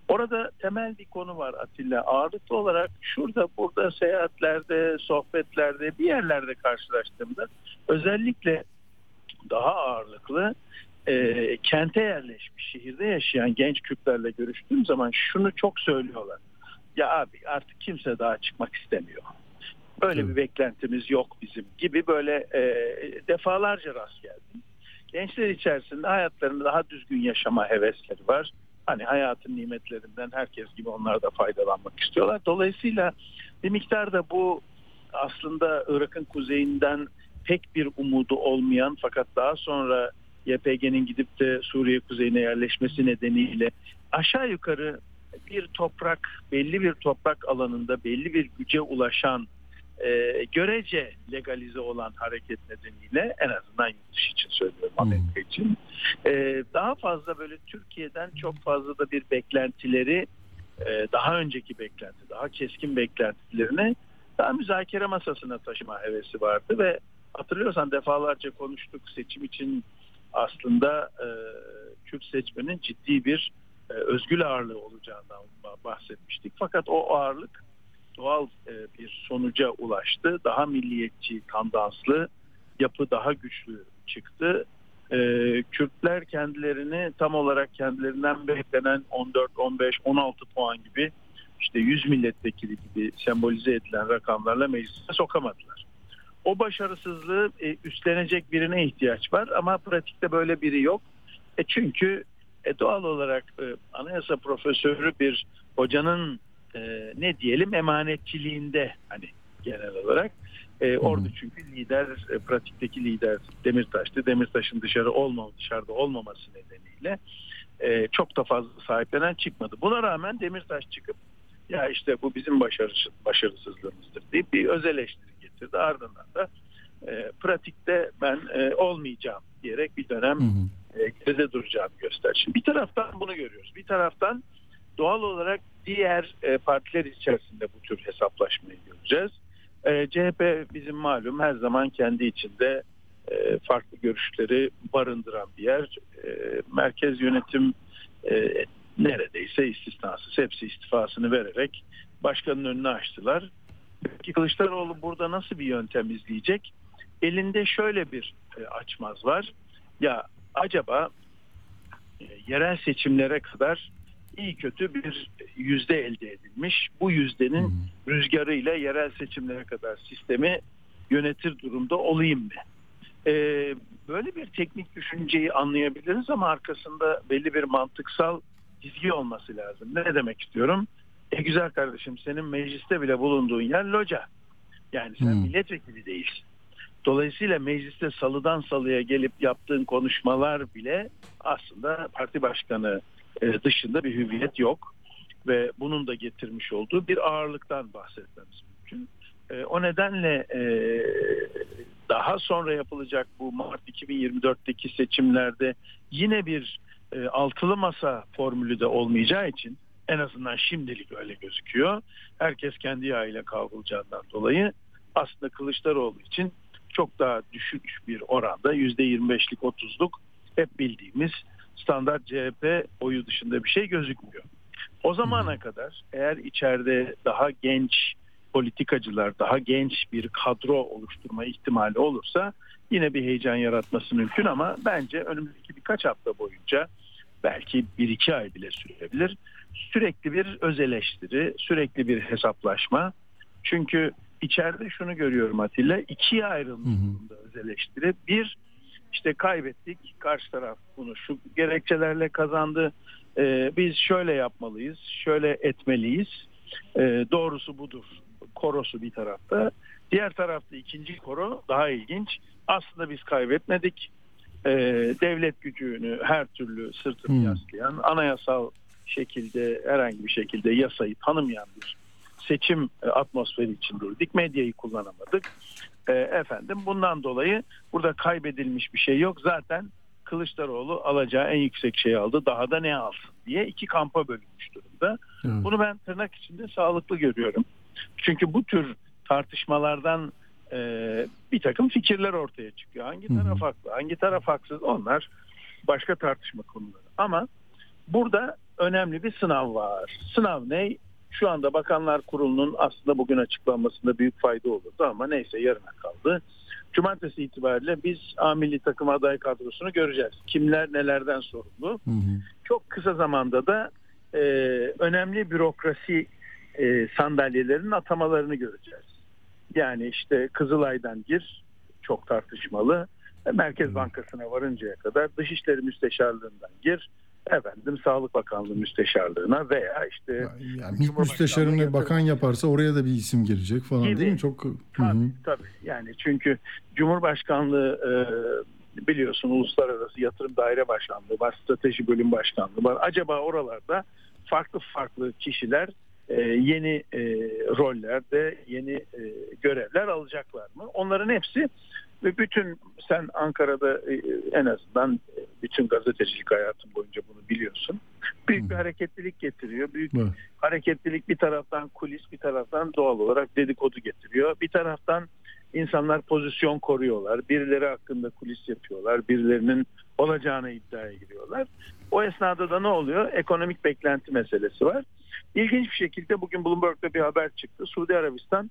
Orada temel bir konu var Atilla. Ağırlıklı olarak şurada burada seyahatlerde, sohbetlerde bir yerlerde karşılaştığımda özellikle daha ağırlıklı e, kente yerleşmiş, şehirde yaşayan genç Kürtlerle görüştüğüm zaman şunu çok söylüyorlar. Ya abi artık kimse daha çıkmak istemiyor. Böyle bir beklentimiz yok bizim gibi böyle e, defalarca rast geldim. Gençler içerisinde hayatlarını daha düzgün yaşama hevesleri var. Hani hayatın nimetlerinden herkes gibi onlar da faydalanmak istiyorlar. Dolayısıyla bir miktar da bu aslında Irak'ın kuzeyinden pek bir umudu olmayan fakat daha sonra YPG'nin gidip de Suriye kuzeyine yerleşmesi nedeniyle aşağı yukarı bir toprak belli bir toprak alanında belli bir güce ulaşan e, görece legalize olan hareket nedeniyle en azından yurt dışı için söylüyorum Amerika için. E, daha fazla böyle Türkiye'den çok fazla da bir beklentileri e, daha önceki beklenti daha keskin beklentilerini daha müzakere masasına taşıma hevesi vardı ve hatırlıyorsan defalarca konuştuk seçim için aslında e, Kürt seçmenin ciddi bir özgül ağırlığı olacağından bahsetmiştik. Fakat o ağırlık doğal e, bir sonuca ulaştı. Daha milliyetçi, tandanslı yapı daha güçlü çıktı. E, Kürtler kendilerini tam olarak kendilerinden beklenen 14, 15, 16 puan gibi işte 100 milletvekili gibi sembolize edilen rakamlarla meclise sokamadılar. O başarısızlığı e, üstlenecek birine ihtiyaç var ama pratikte böyle biri yok. E çünkü e, doğal olarak e, anayasa profesörü bir hocanın e, ne diyelim emanetçiliğinde hani genel olarak e, orada çünkü lider e, pratikteki lider Demirtaş'tı. Demirtaş'ın dışarı olma dışarıda olmaması nedeniyle e, çok da fazla sahiplenen çıkmadı. Buna rağmen Demirtaş çıkıp ya işte bu bizim başarısız, başarısızlığımızdır deyip bir öz eleştiri getirdi. Ardından da e, pratikte ben e, olmayacağım diyerek bir dönem hı hı. Geride duracağını göster. Şimdi bir taraftan bunu görüyoruz. Bir taraftan doğal olarak diğer e, partiler içerisinde bu tür hesaplaşmayı göreceğiz. E, CHP bizim malum her zaman kendi içinde e, farklı görüşleri barındıran bir yer. Merkez yönetim neredeyse istisnasız hepsi istifasını vererek başkanın önünü açtılar. Peki Kılıçdaroğlu burada nasıl bir yöntem izleyecek? Elinde şöyle bir açmaz var. Ya acaba e, yerel seçimlere kadar iyi kötü bir yüzde elde edilmiş. Bu yüzdenin hmm. rüzgarıyla yerel seçimlere kadar sistemi yönetir durumda olayım mı? Ee, böyle bir teknik düşünceyi anlayabiliriz ama arkasında belli bir mantıksal çizgi olması lazım. Ne demek istiyorum? E güzel kardeşim senin mecliste bile bulunduğun yer loca. Yani sen hmm. milletvekili değilsin. Dolayısıyla mecliste salıdan salıya gelip yaptığın konuşmalar bile aslında parti başkanı e, dışında bir hüviyet yok ve bunun da getirmiş olduğu bir ağırlıktan bahsetmemiz mümkün. E, o nedenle e, daha sonra yapılacak bu Mart 2024'teki seçimlerde yine bir altılı masa formülü de olmayacağı için en azından şimdilik öyle gözüküyor. Herkes kendi yağıyla kavrulacağından dolayı aslında Kılıçdaroğlu için çok daha düşük bir oranda %25'lik 30'luk hep bildiğimiz standart CHP oyu dışında bir şey gözükmüyor. O zamana kadar eğer içeride daha genç politikacılar, daha genç bir kadro oluşturma ihtimali olursa yine bir heyecan yaratması mümkün ama bence önümüzdeki birkaç hafta boyunca belki bir iki ay bile sürebilir. Sürekli bir öz eleştiri, sürekli bir hesaplaşma. Çünkü içeride şunu görüyorum Atilla, ikiye ayrılmış durumda öz eleştiri. Bir, işte kaybettik. Karşı taraf bunu şu gerekçelerle kazandı. Ee, biz şöyle yapmalıyız, şöyle etmeliyiz. Ee, doğrusu budur. Korosu bir tarafta. Diğer tarafta ikinci koro daha ilginç. Aslında biz kaybetmedik. Ee, devlet gücünü her türlü sırtını hmm. yaslayan, anayasal şekilde herhangi bir şekilde yasayı tanımayan bir seçim atmosferi içindeydik. Medyayı kullanamadık e, efendim bundan dolayı burada kaybedilmiş bir şey yok. Zaten Kılıçdaroğlu alacağı en yüksek şeyi aldı. Daha da ne alsın diye iki kampa bölünmüş durumda. Evet. Bunu ben tırnak içinde sağlıklı görüyorum. Çünkü bu tür tartışmalardan e, bir takım fikirler ortaya çıkıyor. Hangi taraf haklı, hangi taraf haksız onlar başka tartışma konuları. Ama burada önemli bir sınav var. Sınav ne? Şu anda Bakanlar Kurulu'nun aslında bugün açıklanmasında büyük fayda olurdu ama neyse yarına kaldı. Cumartesi itibariyle biz A milli takım aday kadrosunu göreceğiz. Kimler nelerden sorumlu. Hı hı. Çok kısa zamanda da e, önemli bürokrasi e, sandalyelerinin atamalarını göreceğiz. Yani işte Kızılay'dan gir çok tartışmalı. E, Merkez Bankası'na varıncaya kadar Dışişleri Müsteşarlığından gir. Efendim Sağlık Bakanlığı Müsteşarlığına veya işte Yani müsteşarını bakan yaparsa oraya da bir isim girecek falan Gibi. değil mi? Çok. Tabii tabii. Yani çünkü Cumhurbaşkanlığı e, biliyorsun Uluslararası Yatırım Daire Başkanlığı var, Strateji Bölüm Başkanlığı var. Acaba oralarda farklı farklı kişiler e, yeni e, rollerde yeni e, görevler alacaklar mı? Onların hepsi ve bütün sen Ankara'da e, en azından e, bütün gazetecilik hayatın boyunca bunu biliyorsun. Büyük bir hareketlilik getiriyor. Büyük Evet. hareketlilik bir taraftan kulis bir taraftan doğal olarak dedikodu getiriyor. Bir taraftan insanlar pozisyon koruyorlar. Birileri hakkında kulis yapıyorlar. Birilerinin olacağını iddiaya giriyorlar. O esnada da ne oluyor? Ekonomik beklenti meselesi var. İlginç bir şekilde bugün Bloomberg'da bir haber çıktı. Suudi Arabistan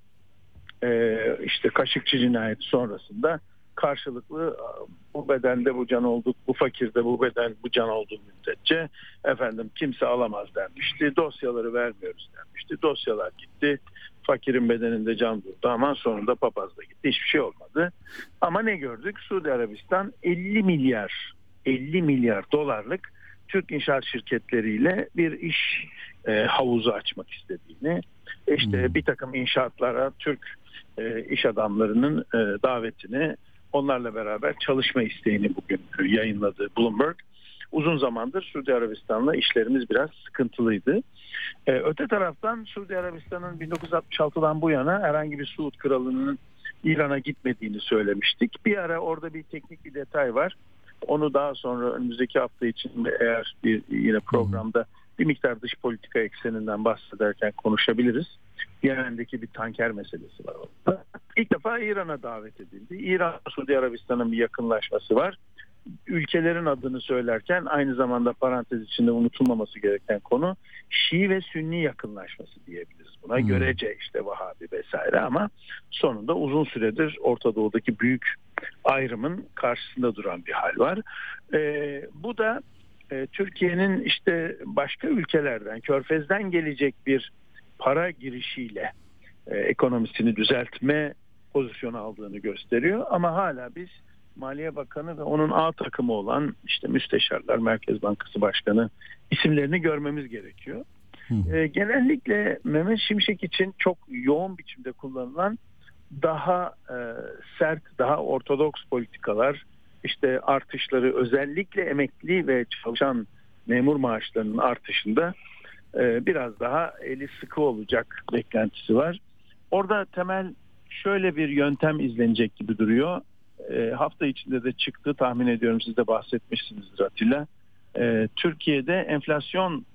e, işte Kaşıkçı cinayeti sonrasında karşılıklı bu bedende bu can olduk, bu fakirde bu beden bu can olduğu müddetçe efendim kimse alamaz denmişti. Dosyaları vermiyoruz denmişti. Dosyalar gitti. Fakirin bedeninde can durdu ama sonunda papaz da gitti. Hiçbir şey olmadı. Ama ne gördük? Suudi Arabistan 50 milyar 50 milyar dolarlık Türk inşaat şirketleriyle bir iş e, havuzu açmak istediğini, işte Hmm. bir takım inşaatlara Türk e, iş adamlarının e, davetini, onlarla beraber çalışma isteğini bugün yayınladı Bloomberg. Uzun zamandır Suudi Arabistan'la işlerimiz biraz sıkıntılıydı. E, öte taraftan Suudi Arabistan'ın 1966'dan bu yana herhangi bir Suud kralının İran'a gitmediğini söylemiştik. Bir ara orada bir teknik bir detay var. Onu daha sonra önümüzdeki hafta içinde eğer bir yine programda bir miktar dış politika ekseninden bahsederken konuşabiliriz. Yemen'deki bir tanker meselesi var. İlk defa İran'a davet edildi. İran Suudi Arabistan'ın bir yakınlaşması var. Ülkelerin adını söylerken aynı zamanda parantez içinde unutulmaması gereken konu Şii ve Sünni yakınlaşması diyebiliriz. Buna Hmm. görece işte Vahabi vesaire ama sonunda uzun süredir Orta Doğu'daki büyük ayrımın karşısında duran bir hal var. Ee, bu da e, Türkiye'nin işte başka ülkelerden, Körfez'den gelecek bir para girişiyle e, ekonomisini düzeltme pozisyonu aldığını gösteriyor. Ama hala biz Maliye Bakanı ve onun A takımı olan işte müsteşarlar, Merkez Bankası Başkanı isimlerini görmemiz gerekiyor. Hı. E, genellikle Mehmet Şimşek için çok yoğun biçimde kullanılan daha e, sert, daha ortodoks politikalar, işte artışları özellikle emekli ve çalışan memur maaşlarının artışında e, biraz daha eli sıkı olacak beklentisi var. Orada temel şöyle bir yöntem izlenecek gibi duruyor. E, hafta içinde de çıktı tahmin ediyorum siz de bahsetmişsinizdir Atilla. E, Türkiye'de enflasyon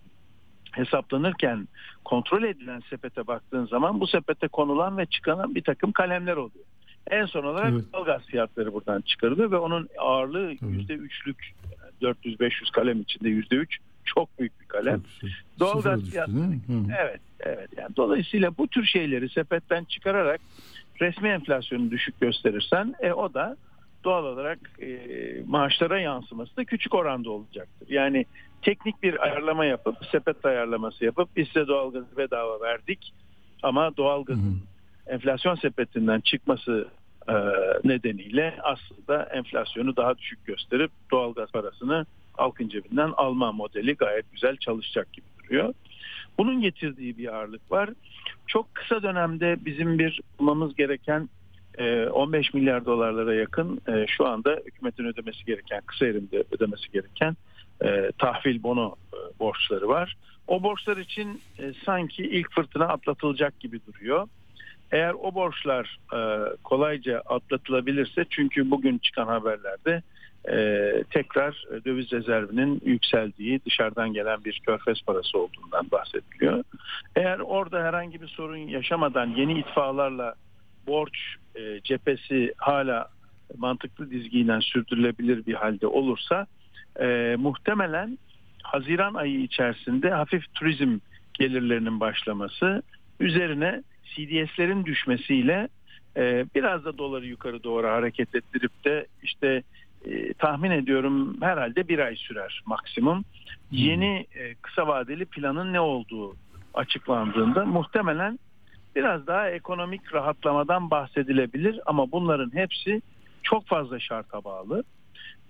hesaplanırken kontrol edilen sepete baktığın zaman bu sepete konulan ve çıkaran bir takım kalemler oluyor. En son olarak Evet. doğalgaz fiyatları buradan çıkarılıyor ve onun ağırlığı yüzde üçlük 400-500 kalem içinde yüzde üç çok büyük bir kalem. Doğalgaz hı. Evet, evet. Yani dolayısıyla bu tür şeyleri sepetten çıkararak resmi enflasyonu düşük gösterirsen e, o da doğal olarak e, maaşlara yansıması da küçük oranda olacaktır. Yani teknik bir ayarlama yapıp sepet ayarlaması yapıp biz size doğalgazı bedava verdik ama doğalgazın enflasyon sepetinden çıkması e, nedeniyle aslında enflasyonu daha düşük gösterip doğalgaz parasını halkın cebinden alma modeli gayet güzel çalışacak gibi duruyor. Bunun getirdiği bir ağırlık var. Çok kısa dönemde bizim bir bulmamız gereken e, 15 milyar dolarlara yakın e, şu anda hükümetin ödemesi gereken, kısa erimde ödemesi gereken e, tahvil bono e, borçları var. O borçlar için e, sanki ilk fırtına atlatılacak gibi duruyor. Eğer o borçlar e, kolayca atlatılabilirse çünkü bugün çıkan haberlerde e, tekrar döviz rezervinin yükseldiği dışarıdan gelen bir körfez parası olduğundan bahsediliyor. Eğer orada herhangi bir sorun yaşamadan yeni itfaalarla borç e, cephesi hala mantıklı dizgiyle sürdürülebilir bir halde olursa e, muhtemelen Haziran ayı içerisinde hafif turizm gelirlerinin başlaması üzerine CDS'lerin düşmesiyle e, biraz da doları yukarı doğru hareket ettirip de işte e, tahmin ediyorum herhalde bir ay sürer maksimum. Yeni e, kısa vadeli planın ne olduğu açıklandığında muhtemelen biraz daha ekonomik rahatlamadan bahsedilebilir ama bunların hepsi çok fazla şarta bağlı.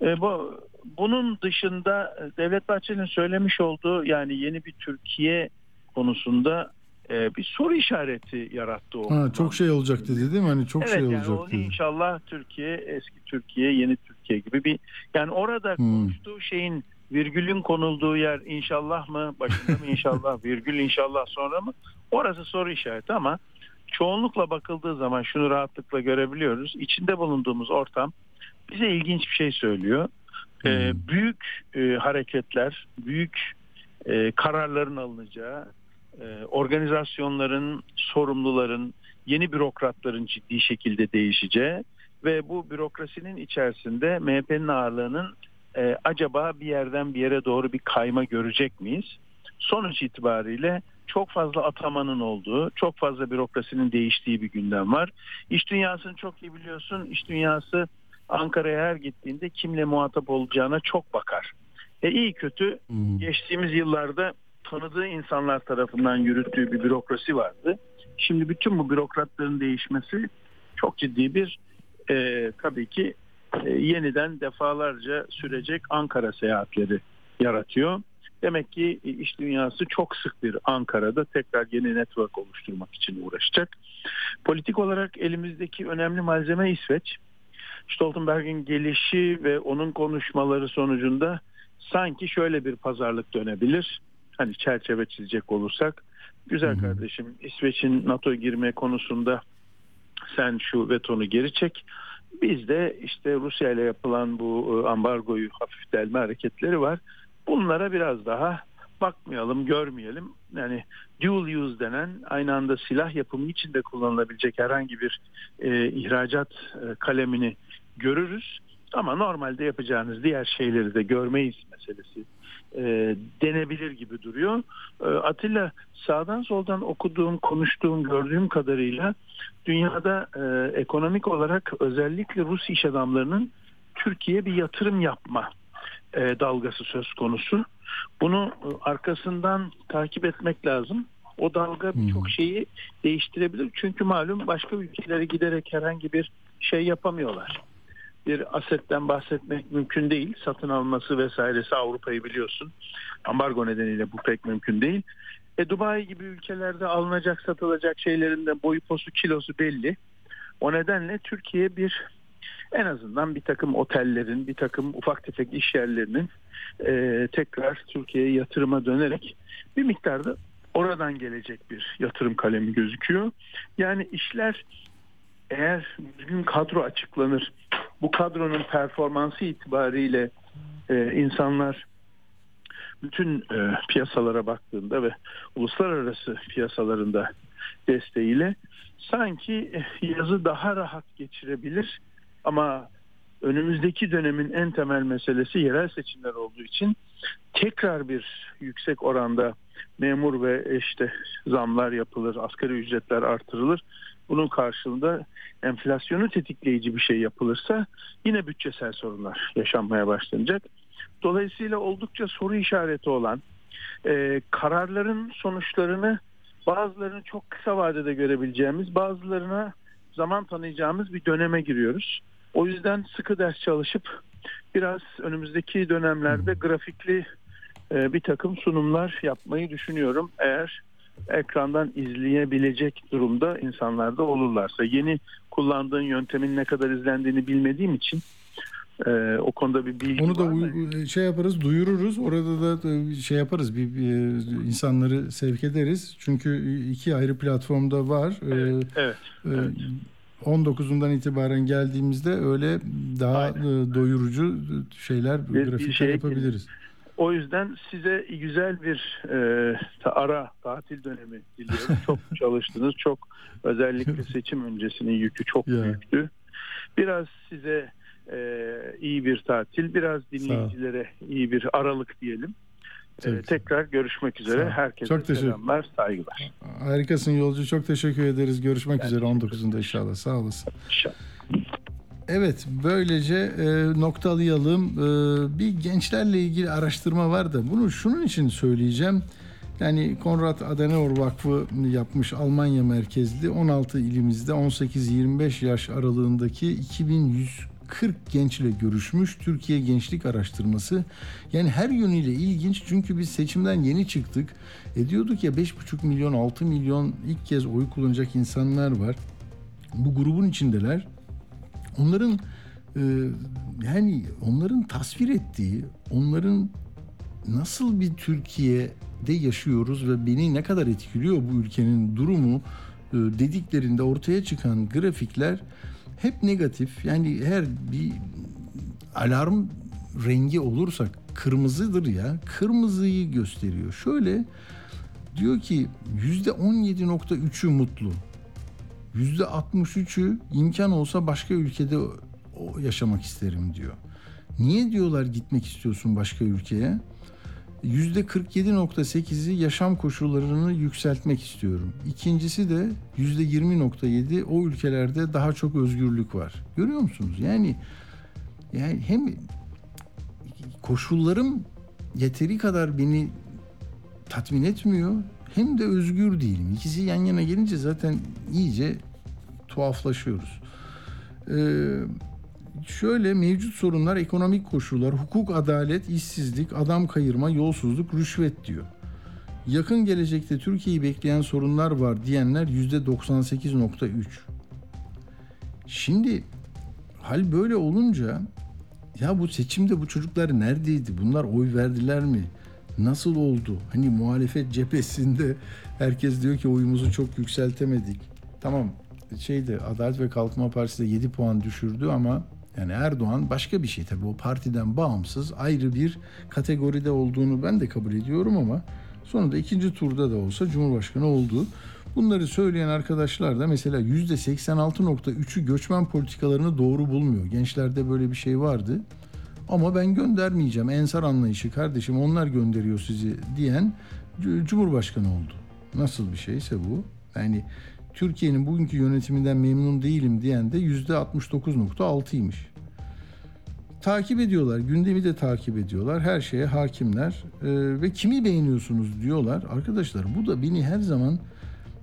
E, bu bunun dışında Devlet Bahçeli'nin söylemiş olduğu yani yeni bir Türkiye konusunda e, bir soru işareti yarattı o. Ha, çok şey olacak dedi değil mi? Hani çok evet, şey yani olacak o dedi. inşallah Türkiye eski Türkiye yeni Türkiye gibi bir yani orada Hmm. konuştuğu şeyin virgülün konulduğu yer inşallah mı başında mı inşallah virgül inşallah sonra mı orası soru işareti ama çoğunlukla bakıldığı zaman şunu rahatlıkla görebiliyoruz içinde bulunduğumuz ortam bize ilginç bir şey söylüyor Ee, Hmm. büyük e, hareketler büyük e, kararların alınacağı e, organizasyonların sorumluların yeni bürokratların ciddi şekilde değişeceği ve bu bürokrasinin içerisinde MHP'nin ağırlığının e, acaba bir yerden bir yere doğru bir kayma görecek miyiz? Sonuç itibariyle çok fazla atamanın olduğu, çok fazla bürokrasinin değiştiği bir gündem var. İş dünyasını çok iyi biliyorsun. İş dünyası Ankara'ya her gittiğinde kimle muhatap olacağına çok bakar. E iyi kötü Hmm. geçtiğimiz yıllarda tanıdığı insanlar tarafından yürüttüğü bir bürokrasi vardı. Şimdi bütün bu bürokratların değişmesi çok ciddi bir e, tabii ki e, yeniden defalarca sürecek Ankara seyahatleri yaratıyor. Demek ki e, iş dünyası çok sık bir Ankara'da tekrar yeni network oluşturmak için uğraşacak. Politik olarak elimizdeki önemli malzeme İsveç. Stoltenberg'in gelişi ve onun konuşmaları sonucunda sanki şöyle bir pazarlık dönebilir. Hani çerçeve çizecek olursak. Güzel kardeşim İsveç'in NATO girme konusunda sen şu vetonu geri çek. Biz de işte Rusya ile yapılan bu e, ambargoyu hafif delme hareketleri var. Bunlara biraz daha bakmayalım, görmeyelim. Yani dual use denen aynı anda silah yapımı için de kullanılabilecek herhangi bir e, ihracat e, kalemini görürüz. Ama normalde yapacağınız diğer şeyleri de görmeyiz meselesi e, denebilir gibi duruyor. E, Atilla sağdan soldan okuduğum, konuştuğum, gördüğüm kadarıyla dünyada e, ekonomik olarak özellikle Rus iş adamlarının Türkiye'ye bir yatırım yapma e, dalgası söz konusu. Bunu e, arkasından takip etmek lazım. O dalga birçok şeyi değiştirebilir. Çünkü malum başka ülkelere giderek herhangi bir şey yapamıyorlar. Bir asetten bahsetmek mümkün değil. Satın alması vesairesi Avrupa'yı biliyorsun. Ambargo nedeniyle bu pek mümkün değil. E, Dubai gibi ülkelerde alınacak satılacak şeylerin de boyu posu kilosu belli. O nedenle Türkiye bir en azından bir takım otellerin, bir takım ufak tefek iş yerlerinin e, tekrar Türkiye'ye yatırıma dönerek bir miktarda oradan gelecek bir yatırım kalemi gözüküyor. Yani işler eğer düzgün kadro açıklanır, bu kadronun performansı itibariyle e, insanlar bütün e, piyasalara baktığında ve uluslararası piyasalarında desteğiyle sanki e, yazı daha rahat geçirebilir ama önümüzdeki dönemin en temel meselesi yerel seçimler olduğu için tekrar bir yüksek oranda memur ve işte zamlar yapılır, asgari ücretler artırılır. Bunun karşılığında enflasyonu tetikleyici bir şey yapılırsa yine bütçesel sorunlar yaşanmaya başlanacak. Dolayısıyla oldukça soru işareti olan e, kararların sonuçlarını bazılarını çok kısa vadede görebileceğimiz bazılarına zaman tanıyacağımız bir döneme giriyoruz. O yüzden sıkı ders çalışıp biraz önümüzdeki dönemlerde grafikli e, bir takım sunumlar yapmayı düşünüyorum. Eğer ekrandan izleyebilecek durumda insanlar da olurlarsa. Yeni kullandığın yöntemin ne kadar izlendiğini bilmediğim için e, o konuda bir bilgi Onu da var uy- şey yaparız, duyururuz. Orada da şey yaparız, bir, bir insanları sevk ederiz. Çünkü iki ayrı platformda var. Evet, Ee, evet. e, evet. 19'undan itibaren geldiğimizde öyle daha Aynen. e, doyurucu şeyler, Bir- bir grafikler şey yapabiliriz. O yüzden size güzel bir e, ara tatil dönemi diliyorum. Çok çalıştınız. Çok özellikle seçim öncesinin yükü çok Ya. büyüktü. Biraz size e, iyi bir tatil, biraz dinleyicilere iyi bir aralık diyelim. E, güzel. tekrar görüşmek üzere. Herkese Çok teşekkür- selamlar, saygılar. Harikasın yolcu. Çok teşekkür ederiz. Görüşmek Ben üzere teşekkür 19'unda inşallah. Sağ olasın. İnşallah. Evet böylece e, noktalayalım. E, bir gençlerle ilgili araştırma var da bunu şunun için söyleyeceğim. Yani Konrad Adenauer Vakfı yapmış Almanya merkezli 16 ilimizde 18-25 yaş aralığındaki 2140 gençle görüşmüş Türkiye Gençlik Araştırması. Yani her yönüyle ilginç çünkü biz seçimden yeni çıktık. E diyorduk ya 5,5 milyon 6 milyon ilk kez oy kullanacak insanlar var. Bu grubun içindeler onların e, yani onların tasvir ettiği, onların nasıl bir Türkiye'de yaşıyoruz ve beni ne kadar etkiliyor bu ülkenin durumu e, dediklerinde ortaya çıkan grafikler hep negatif. Yani her bir alarm rengi olursa kırmızıdır ya. Kırmızıyı gösteriyor. Şöyle diyor ki yüzde 17.3'ü mutlu. %63'ü imkan olsa başka ülkede yaşamak isterim diyor. Niye diyorlar gitmek istiyorsun başka ülkeye? %47.8'i yaşam koşullarını yükseltmek istiyorum. İkincisi de %20.7 o ülkelerde daha çok özgürlük var. Görüyor musunuz? Yani yani hem koşullarım yeteri kadar beni tatmin etmiyor hem de özgür değilim. İkisi yan yana gelince zaten iyice tuhaflaşıyoruz. Ee, şöyle mevcut sorunlar ekonomik koşullar, hukuk, adalet, işsizlik, adam kayırma, yolsuzluk, rüşvet diyor. Yakın gelecekte Türkiye'yi bekleyen sorunlar var diyenler yüzde 98.3. Şimdi hal böyle olunca ya bu seçimde bu çocuklar neredeydi? Bunlar oy verdiler mi? Nasıl oldu? Hani muhalefet cephesinde herkes diyor ki oyumuzu çok yükseltemedik. Tamam şeyde Adalet ve Kalkınma Partisi de 7 puan düşürdü ama yani Erdoğan başka bir şey tabii o partiden bağımsız ayrı bir kategoride olduğunu ben de kabul ediyorum ama sonunda ikinci turda da olsa Cumhurbaşkanı oldu. Bunları söyleyen arkadaşlar da mesela %86.3'ü göçmen politikalarını doğru bulmuyor. Gençlerde böyle bir şey vardı. Ama ben göndermeyeceğim. Ensar anlayışı kardeşim onlar gönderiyor sizi diyen Cumhurbaşkanı oldu. Nasıl bir şeyse bu. Yani Türkiye'nin bugünkü yönetiminden memnun değilim diyen de %69.6'ymış. Takip ediyorlar, gündemi de takip ediyorlar, her şeye hakimler Ee, ve kimi beğeniyorsunuz diyorlar. Arkadaşlar bu da beni her zaman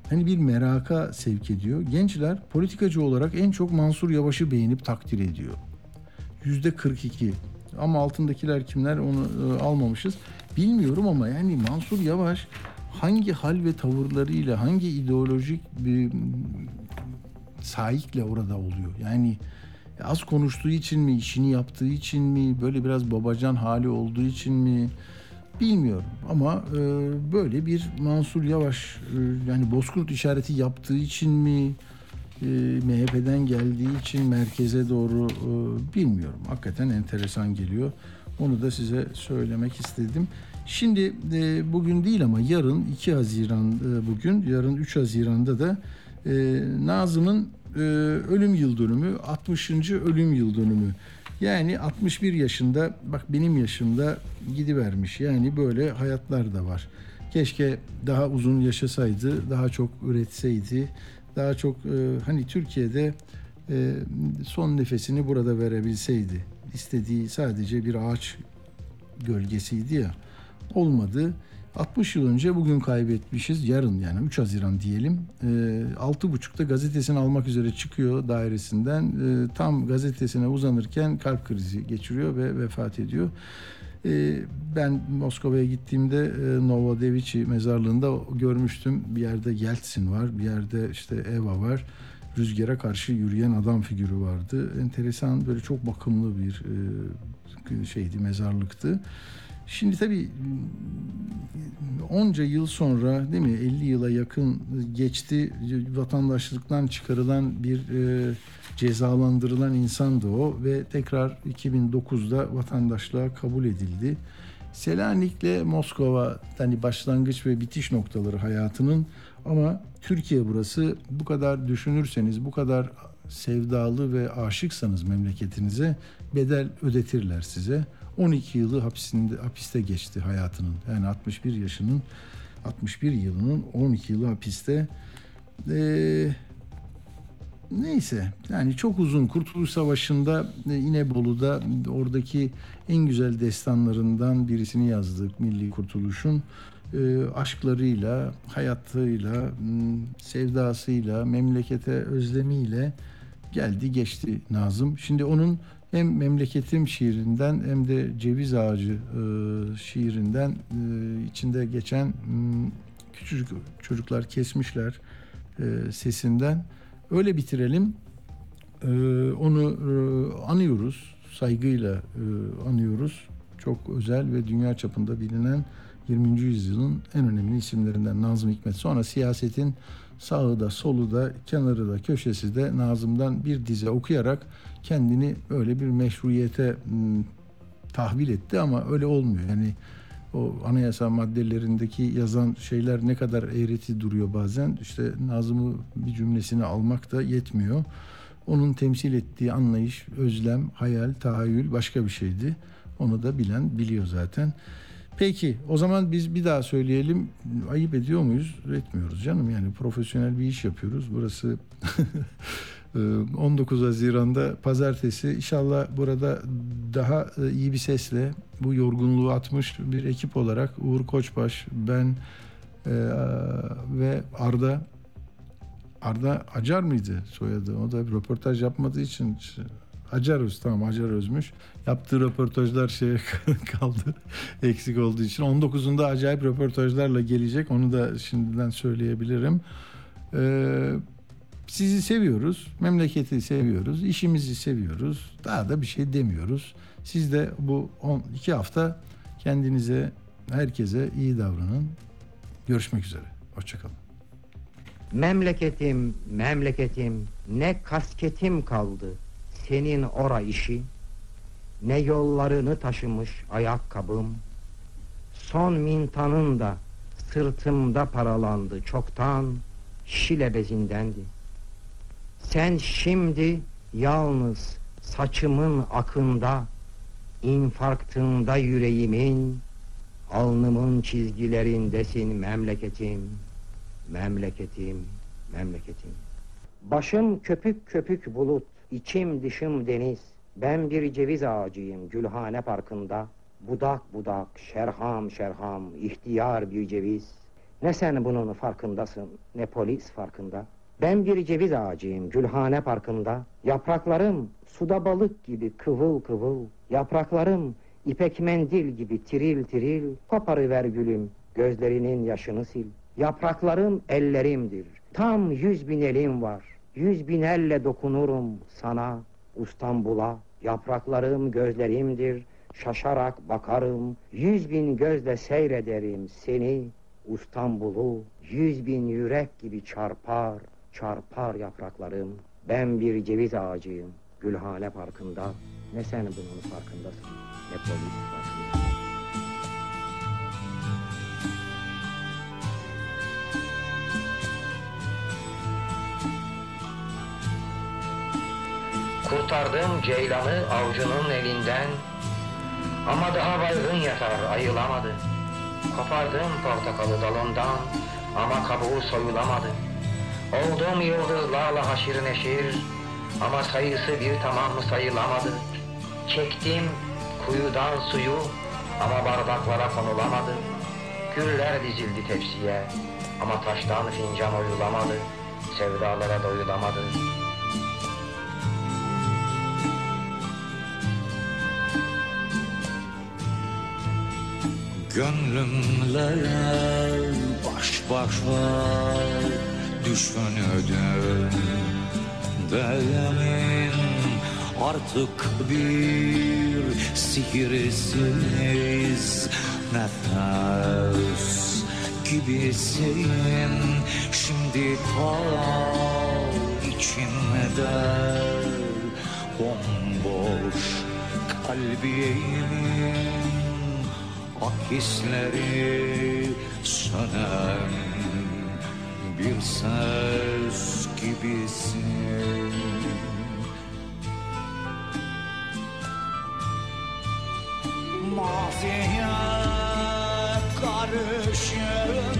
hani bir meraka sevk ediyor. Gençler politikacı olarak en çok Mansur Yavaş'ı beğenip takdir ediyor. Yüzde 42. Ama altındakiler kimler onu e, almamışız. Bilmiyorum ama yani Mansur Yavaş hangi hal ve tavırlarıyla, hangi ideolojik bir sahikle orada oluyor. Yani az konuştuğu için mi, işini yaptığı için mi, böyle biraz babacan hali olduğu için mi bilmiyorum. Ama e, böyle bir Mansur Yavaş e, yani Bozkurt işareti yaptığı için mi, e, MHP'den geldiği için merkeze doğru e, bilmiyorum. Hakikaten enteresan geliyor. Onu da size söylemek istedim. Şimdi e, bugün değil ama yarın 2 Haziran e, bugün, yarın 3 Haziran'da da e, Nazım'ın e, ölüm yıl dönümü, 60. ölüm yıl dönümü. Yani 61 yaşında, bak benim yaşımda gidivermiş. Yani böyle hayatlar da var. Keşke daha uzun yaşasaydı, daha çok üretseydi, daha çok e, hani Türkiye'de e, son nefesini burada verebilseydi. İstediği sadece bir ağaç gölgesiydi ya. Olmadı. 60 yıl önce bugün kaybetmişiz. Yarın yani 3 Haziran diyelim. E, 6.30'da gazetesini almak üzere çıkıyor dairesinden. E, tam gazetesine uzanırken kalp krizi geçiriyor ve vefat ediyor. E, ben Moskova'ya gittiğimde e, Novodeviçi mezarlığında görmüştüm. Bir yerde Yeltsin var, bir yerde işte Eva var. Rüzgara karşı yürüyen adam figürü vardı. Enteresan böyle çok bakımlı bir e, şeydi, mezarlıktı. Şimdi tabii onca yıl sonra değil mi 50 yıla yakın geçti vatandaşlıktan çıkarılan bir e, cezalandırılan insandı o ve tekrar 2009'da vatandaşlığa kabul edildi. Selanik'le Moskova hani başlangıç ve bitiş noktaları hayatının ama Türkiye burası bu kadar düşünürseniz bu kadar sevdalı ve aşıksanız memleketinize bedel ödetirler size. 12 yılı hapisinde, hapiste geçti hayatının. Yani 61 yaşının 61 yılının 12 yılı hapiste. Ee, neyse yani çok uzun Kurtuluş Savaşı'nda e, İnebolu'da oradaki en güzel destanlarından birisini yazdık Milli Kurtuluş'un. E, aşklarıyla, hayatıyla, sevdasıyla, memlekete özlemiyle geldi geçti Nazım. Şimdi onun hem memleketim şiirinden hem de ceviz ağacı e, şiirinden e, içinde geçen küçücük çocuklar kesmişler e, sesinden öyle bitirelim. E, onu e, anıyoruz, saygıyla e, anıyoruz. Çok özel ve dünya çapında bilinen 20. yüzyılın en önemli isimlerinden Nazım Hikmet. Sonra siyasetin sağı da solu da kenarı da köşesi de Nazım'dan bir dize okuyarak kendini öyle bir meşruiyete tahvil etti ama öyle olmuyor. Yani o anayasa maddelerindeki yazan şeyler ne kadar eğreti duruyor bazen. İşte Nazım'ı bir cümlesini almak da yetmiyor. Onun temsil ettiği anlayış, özlem, hayal, tahayyül başka bir şeydi. Onu da bilen biliyor zaten. Peki o zaman biz bir daha söyleyelim. Ayıp ediyor muyuz? Etmiyoruz canım. Yani profesyonel bir iş yapıyoruz. Burası 19 Haziran'da pazartesi inşallah burada daha e, iyi bir sesle bu yorgunluğu atmış bir ekip olarak Uğur Koçbaş, ben e, ve Arda Arda Acar mıydı soyadı? O da röportaj yapmadığı için Acar Öz tamam Acar Özmüş. Yaptığı röportajlar şeye kaldı. eksik olduğu için. 19'unda acayip röportajlarla gelecek. Onu da şimdiden söyleyebilirim. Ee, sizi seviyoruz. Memleketi seviyoruz. işimizi seviyoruz. Daha da bir şey demiyoruz. Siz de bu 12 hafta kendinize, herkese iyi davranın. Görüşmek üzere. Hoşçakalın. Memleketim, memleketim, ne kasketim kaldı senin ora işi, ne yollarını taşımış ayakkabım, son mintanın da sırtımda paralandı çoktan, şile bezindendi. Sen şimdi yalnız saçımın akında, infarktında yüreğimin, alnımın çizgilerindesin memleketim, memleketim, memleketim. Başım köpük köpük bulut, İçim dışım deniz, ben bir ceviz ağacıyım Gülhane Parkı'nda. Budak budak, şerham şerham, ihtiyar bir ceviz. Ne sen bunun farkındasın, ne polis farkında. Ben bir ceviz ağacıyım Gülhane Parkı'nda. Yapraklarım suda balık gibi kıvıl kıvıl. Yapraklarım ipek mendil gibi tiril tiril. Koparıver gülüm, gözlerinin yaşını sil. Yapraklarım ellerimdir, tam yüz bin elim var. Yüz bin elle dokunurum sana İstanbul'a. Yapraklarım gözlerimdir, şaşarak bakarım. Yüz bin gözle seyrederim seni İstanbul'u. Yüz bin yürek gibi çarpar, çarpar yapraklarım. Ben bir ceviz ağacıyım Gülhane Parkı'nda. Ne sen bunun farkındasın, ne polis farkında. Kurtardım ceylanı avcunun elinden Ama daha baygın yatar ayılamadı Kopardım portakalı dalından Ama kabuğu soyulamadı Oldum yıldızlarla haşir neşir Ama sayısı bir tamam sayılamadı. Çektim kuyudan suyu Ama bardaklara konulamadı. Güller dizildi tepsiye Ama taştan fincan oyulamadı. Sevdalara doyulamadı. Gönlümle baş başa düşünürdüm Demin artık bir sihirsiz nefes gibisin. Şimdi ta içimde bomboş kalbimin Ak hisleri sönen bir ses gibisin. Maziye karışıp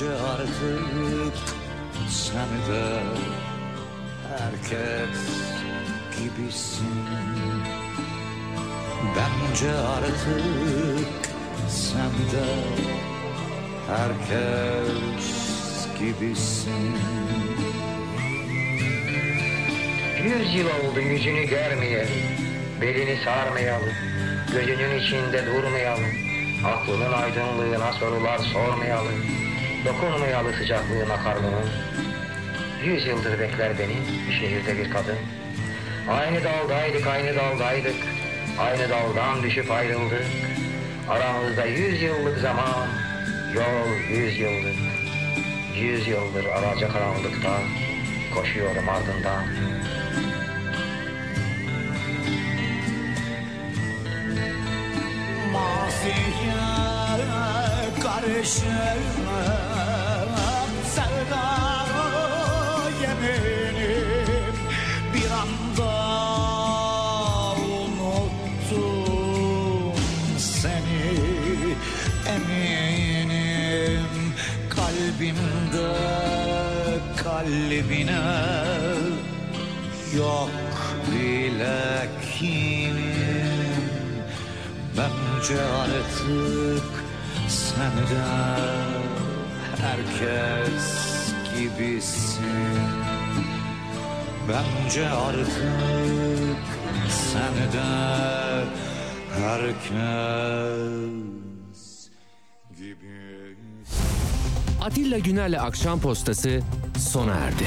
bence artık sen de herkes gibisin. Bence artık sen de herkes gibisin. Yüz yıl oldu yüzünü görmeyelim, belini sarmayalım, gözünün içinde durmayalım, aklının aydınlığına sorular sormayalım, dokunmayalım sıcaklığına karnının. Yüz yıldır bekler beni şehirde bir kadın. Aynı daldaydık, aynı daldaydık, aynı daldan düşüp ayrıldık. Aramızda yüz yıllık zaman, yol yüz yıllık. Yüz yıldır araca karanlıkta, koşuyorum ardından. Maziye karışıp sevda yeminim bir anda unuttum seni. Eminim kalbimde kalbine. Yok bile kinim. Bence artık de herkes gibisin Bence artık sen de herkes gibisin Atilla Güner'le Akşam Postası sona erdi.